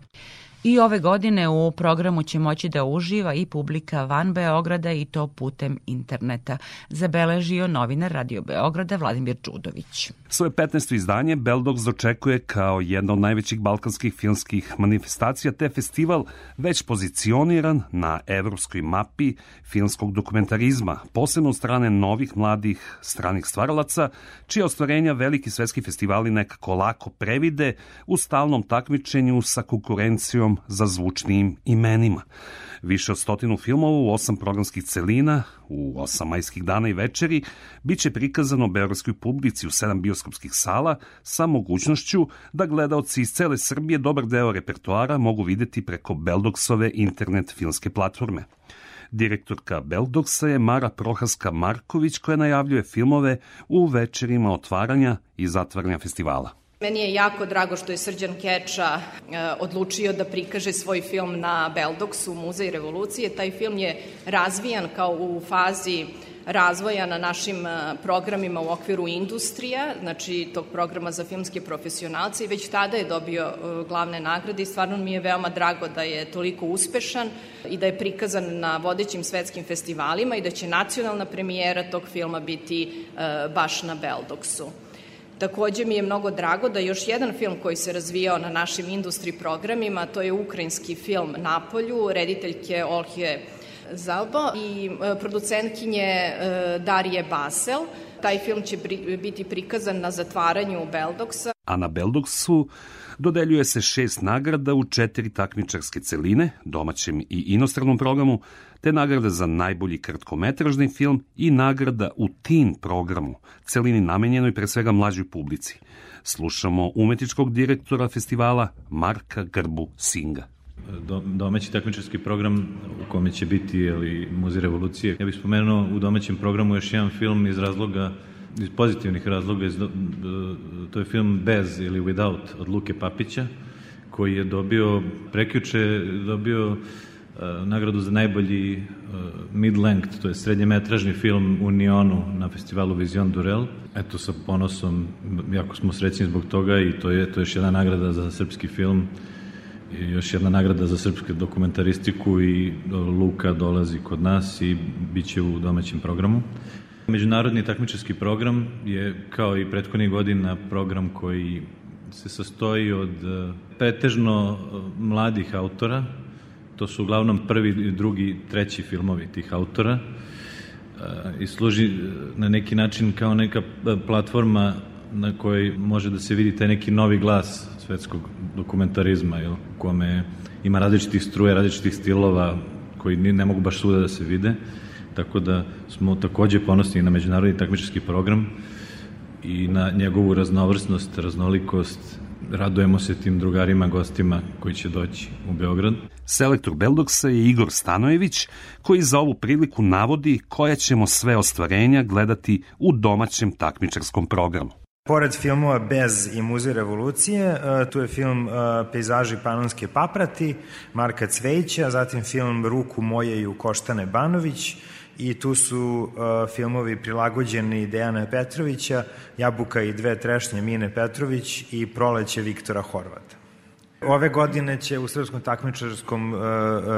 I ove godine u programu će moći da uživa i publika van Beograda i to putem interneta, zabeležio novinar Radio Beograda Vladimir Čudović. Svoje 15. izdanje Beldox dočekuje kao jedna od najvećih balkanskih filmskih manifestacija, te festival već pozicioniran na evropskoj mapi filmskog dokumentarizma, posebno od strane novih mladih stranih stvaralaca, čije ostvarenja veliki svetski festivali nekako lako previde u stalnom takmičenju sa konkurencijom za zvučnim imenima. Više od stotinu filmova u osam programskih celina, u osam majskih dana i večeri, bit će prikazano beogradskoj publici u sedam bioskopskih sala sa mogućnošću da gledaoci iz cele Srbije dobar deo repertoara mogu videti preko Beldoksove internet filmske platforme. Direktorka Beldoksa je Mara Prohaska-Marković koja najavljuje filmove u večerima otvaranja i zatvaranja festivala. Meni je jako drago što je Srđan Keča e, odlučio da prikaže svoj film na Beldoksu, Muzej revolucije. Taj film je razvijan kao u fazi razvoja na našim e, programima u okviru industrija, znači tog programa za filmske profesionalce i već tada je dobio e, glavne nagrade i stvarno mi je veoma drago da je toliko uspešan i da je prikazan na vodećim svetskim festivalima i da će nacionalna premijera tog filma biti baš na Beldoksu. Takođe mi je mnogo drago da još jedan film koji se razvijao na našim industri programima, to je ukrajinski film Napolju, rediteljke Olhije Zalbo i e, producentkinje e, Darije Basel. Taj film će biti prikazan na zatvaranju Beldoksa. A na Beldoksu dodeljuje se šest nagrada u četiri takmičarske celine, domaćem i inostranom programu, te nagrada za najbolji kratkometražni film i nagrada u teen programu, celini namenjenoj pre svega mlađoj publici. Slušamo umetničkog direktora festivala Marka Grbu Singa domaći takmičarski program u kome će biti jeli, Muzej revolucije. Ja bih spomenuo u domaćem programu još jedan film iz razloga iz pozitivnih razloga, iz, to je film Bez ili Without od Luke Papića, koji je dobio, prekjuče dobio uh, nagradu za najbolji uh, mid-length, to je srednjemetražni film u Nionu na festivalu Vision Durel. Eto, sa ponosom, jako smo srećni zbog toga i to je, to je još jedna nagrada za srpski film i još jedna nagrada za srpsku dokumentaristiku i Luka dolazi kod nas i bit će u domaćem programu. Međunarodni takmičarski program je kao i prethodnih godina program koji se sastoji od e, pretežno e, mladih autora, to su uglavnom prvi, drugi, treći filmovi tih autora e, i služi na neki način kao neka platforma na kojoj može da se vidi taj neki novi glas svetskog dokumentarizma, jel, u kome ima različitih struje, različitih stilova koji ne mogu baš svuda da se vide tako da smo takođe ponosni na međunarodni takmičarski program i na njegovu raznovrsnost, raznolikost. Radujemo se tim drugarima, gostima koji će doći u Beograd. Selektor Beldoksa je Igor Stanojević, koji za ovu priliku navodi koja ćemo sve ostvarenja gledati u domaćem takmičarskom programu. Pored filmova Bez i Muzej revolucije, e, tu je film e, Pejzaži panonske paprati Marka Cvejića, zatim film Ruku moje i u Koštane Banović, i tu su uh, filmovi prilagođeni Dejana Petrovića, Jabuka i dve trešnje Mine Petrović i Proleće Viktora Horvata. Ove godine će u srpskom takmičarskom uh,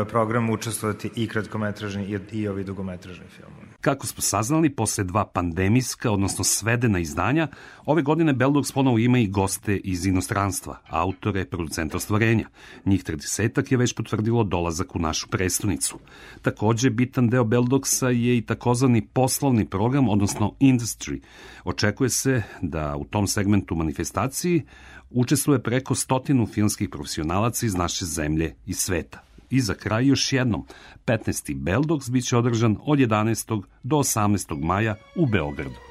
programu učestvovati i kratkometražni i, i ovi dugometražni filmovi. Kako smo saznali, posle dva pandemijska, odnosno svedena izdanja, ove godine Beldogs ponovo ima i goste iz inostranstva, autore, producenta ostvarenja. Njih 30 je već potvrdilo dolazak u našu prestonicu. Takođe, bitan deo Beldogsa je i takozvani poslovni program, odnosno industry. Očekuje se da u tom segmentu manifestaciji učestvuje preko stotinu filmskih profesionalaca iz naše zemlje i sveta. I za kraj još jednom, 15. Beldogs biće održan od 11. do 18. maja u Beogradu.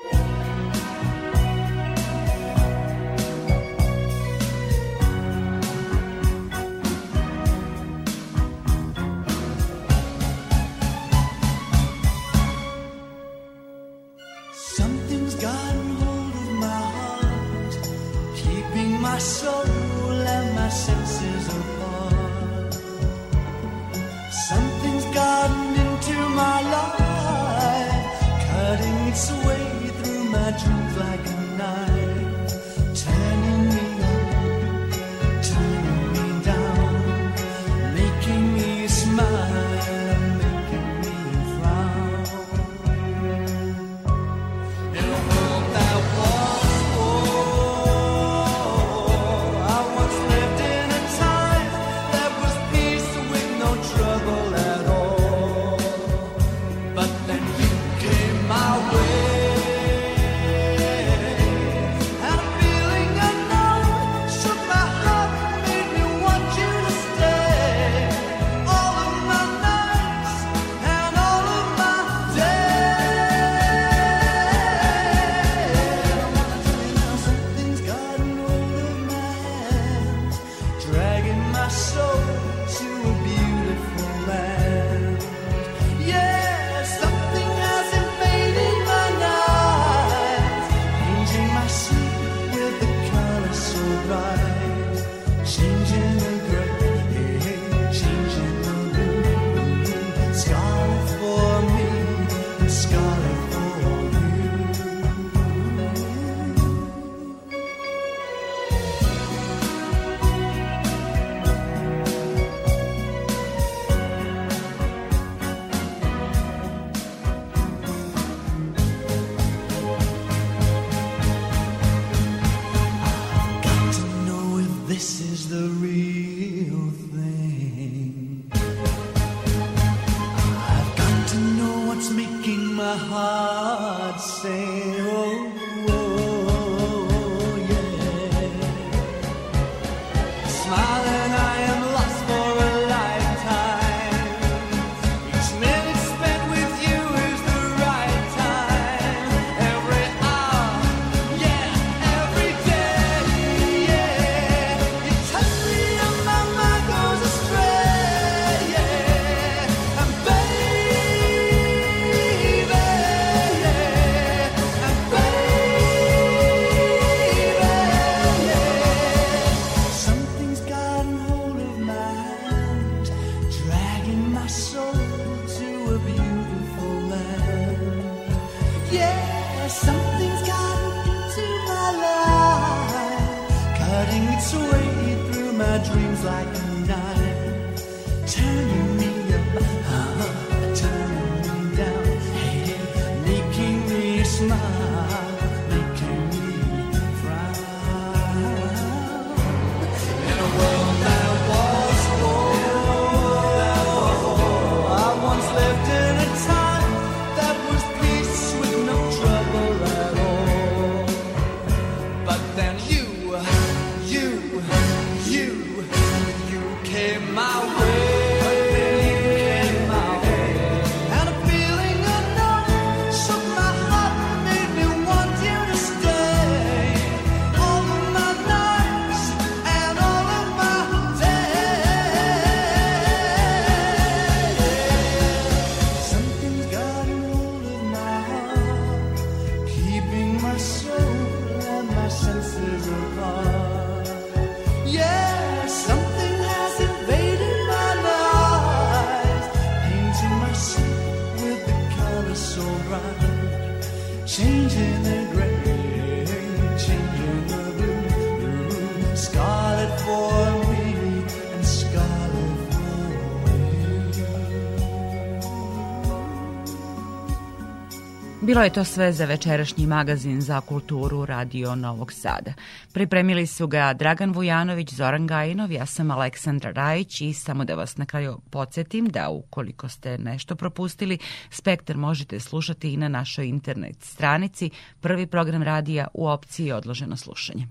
Bilo je to sve za večerašnji magazin za kulturu Radio Novog Sada. Pripremili su ga Dragan Vujanović, Zoran Gajinov, ja sam Aleksandra Rajić i samo da vas na kraju podsjetim da ukoliko ste nešto propustili, Spektar možete slušati i na našoj internet stranici, prvi program radija u opciji odloženo slušanje.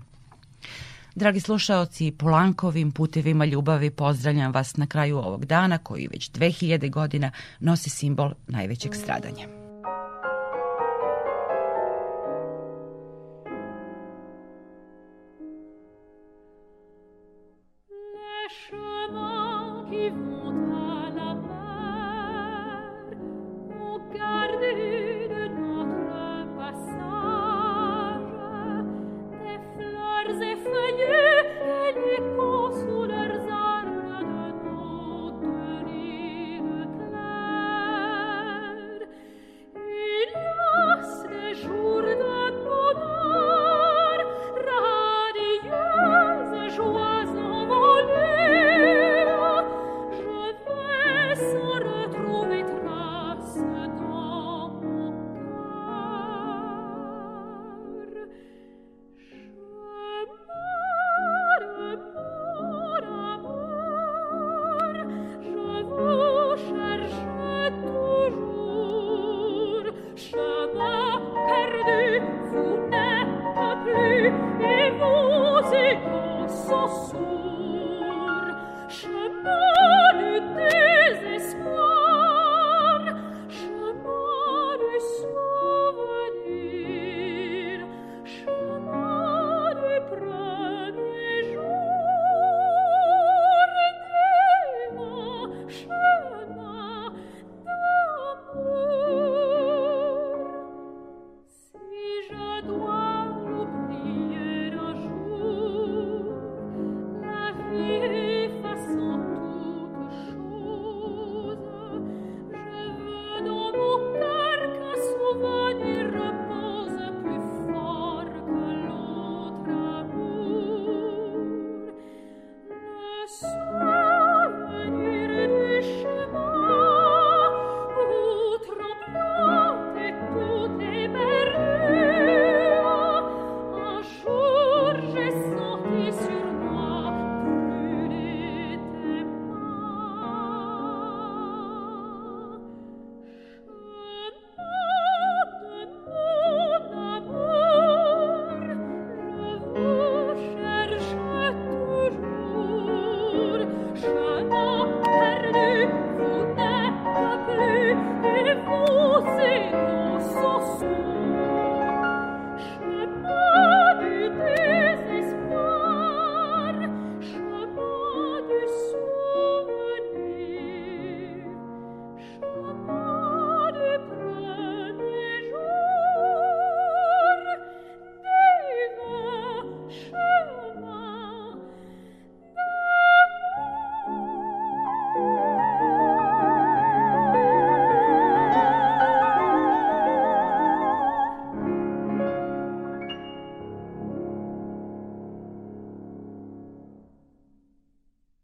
Dragi slušaoci, Polankovim putevima ljubavi pozdravljam vas na kraju ovog dana koji već 2000 godina nosi simbol najvećeg stradanja.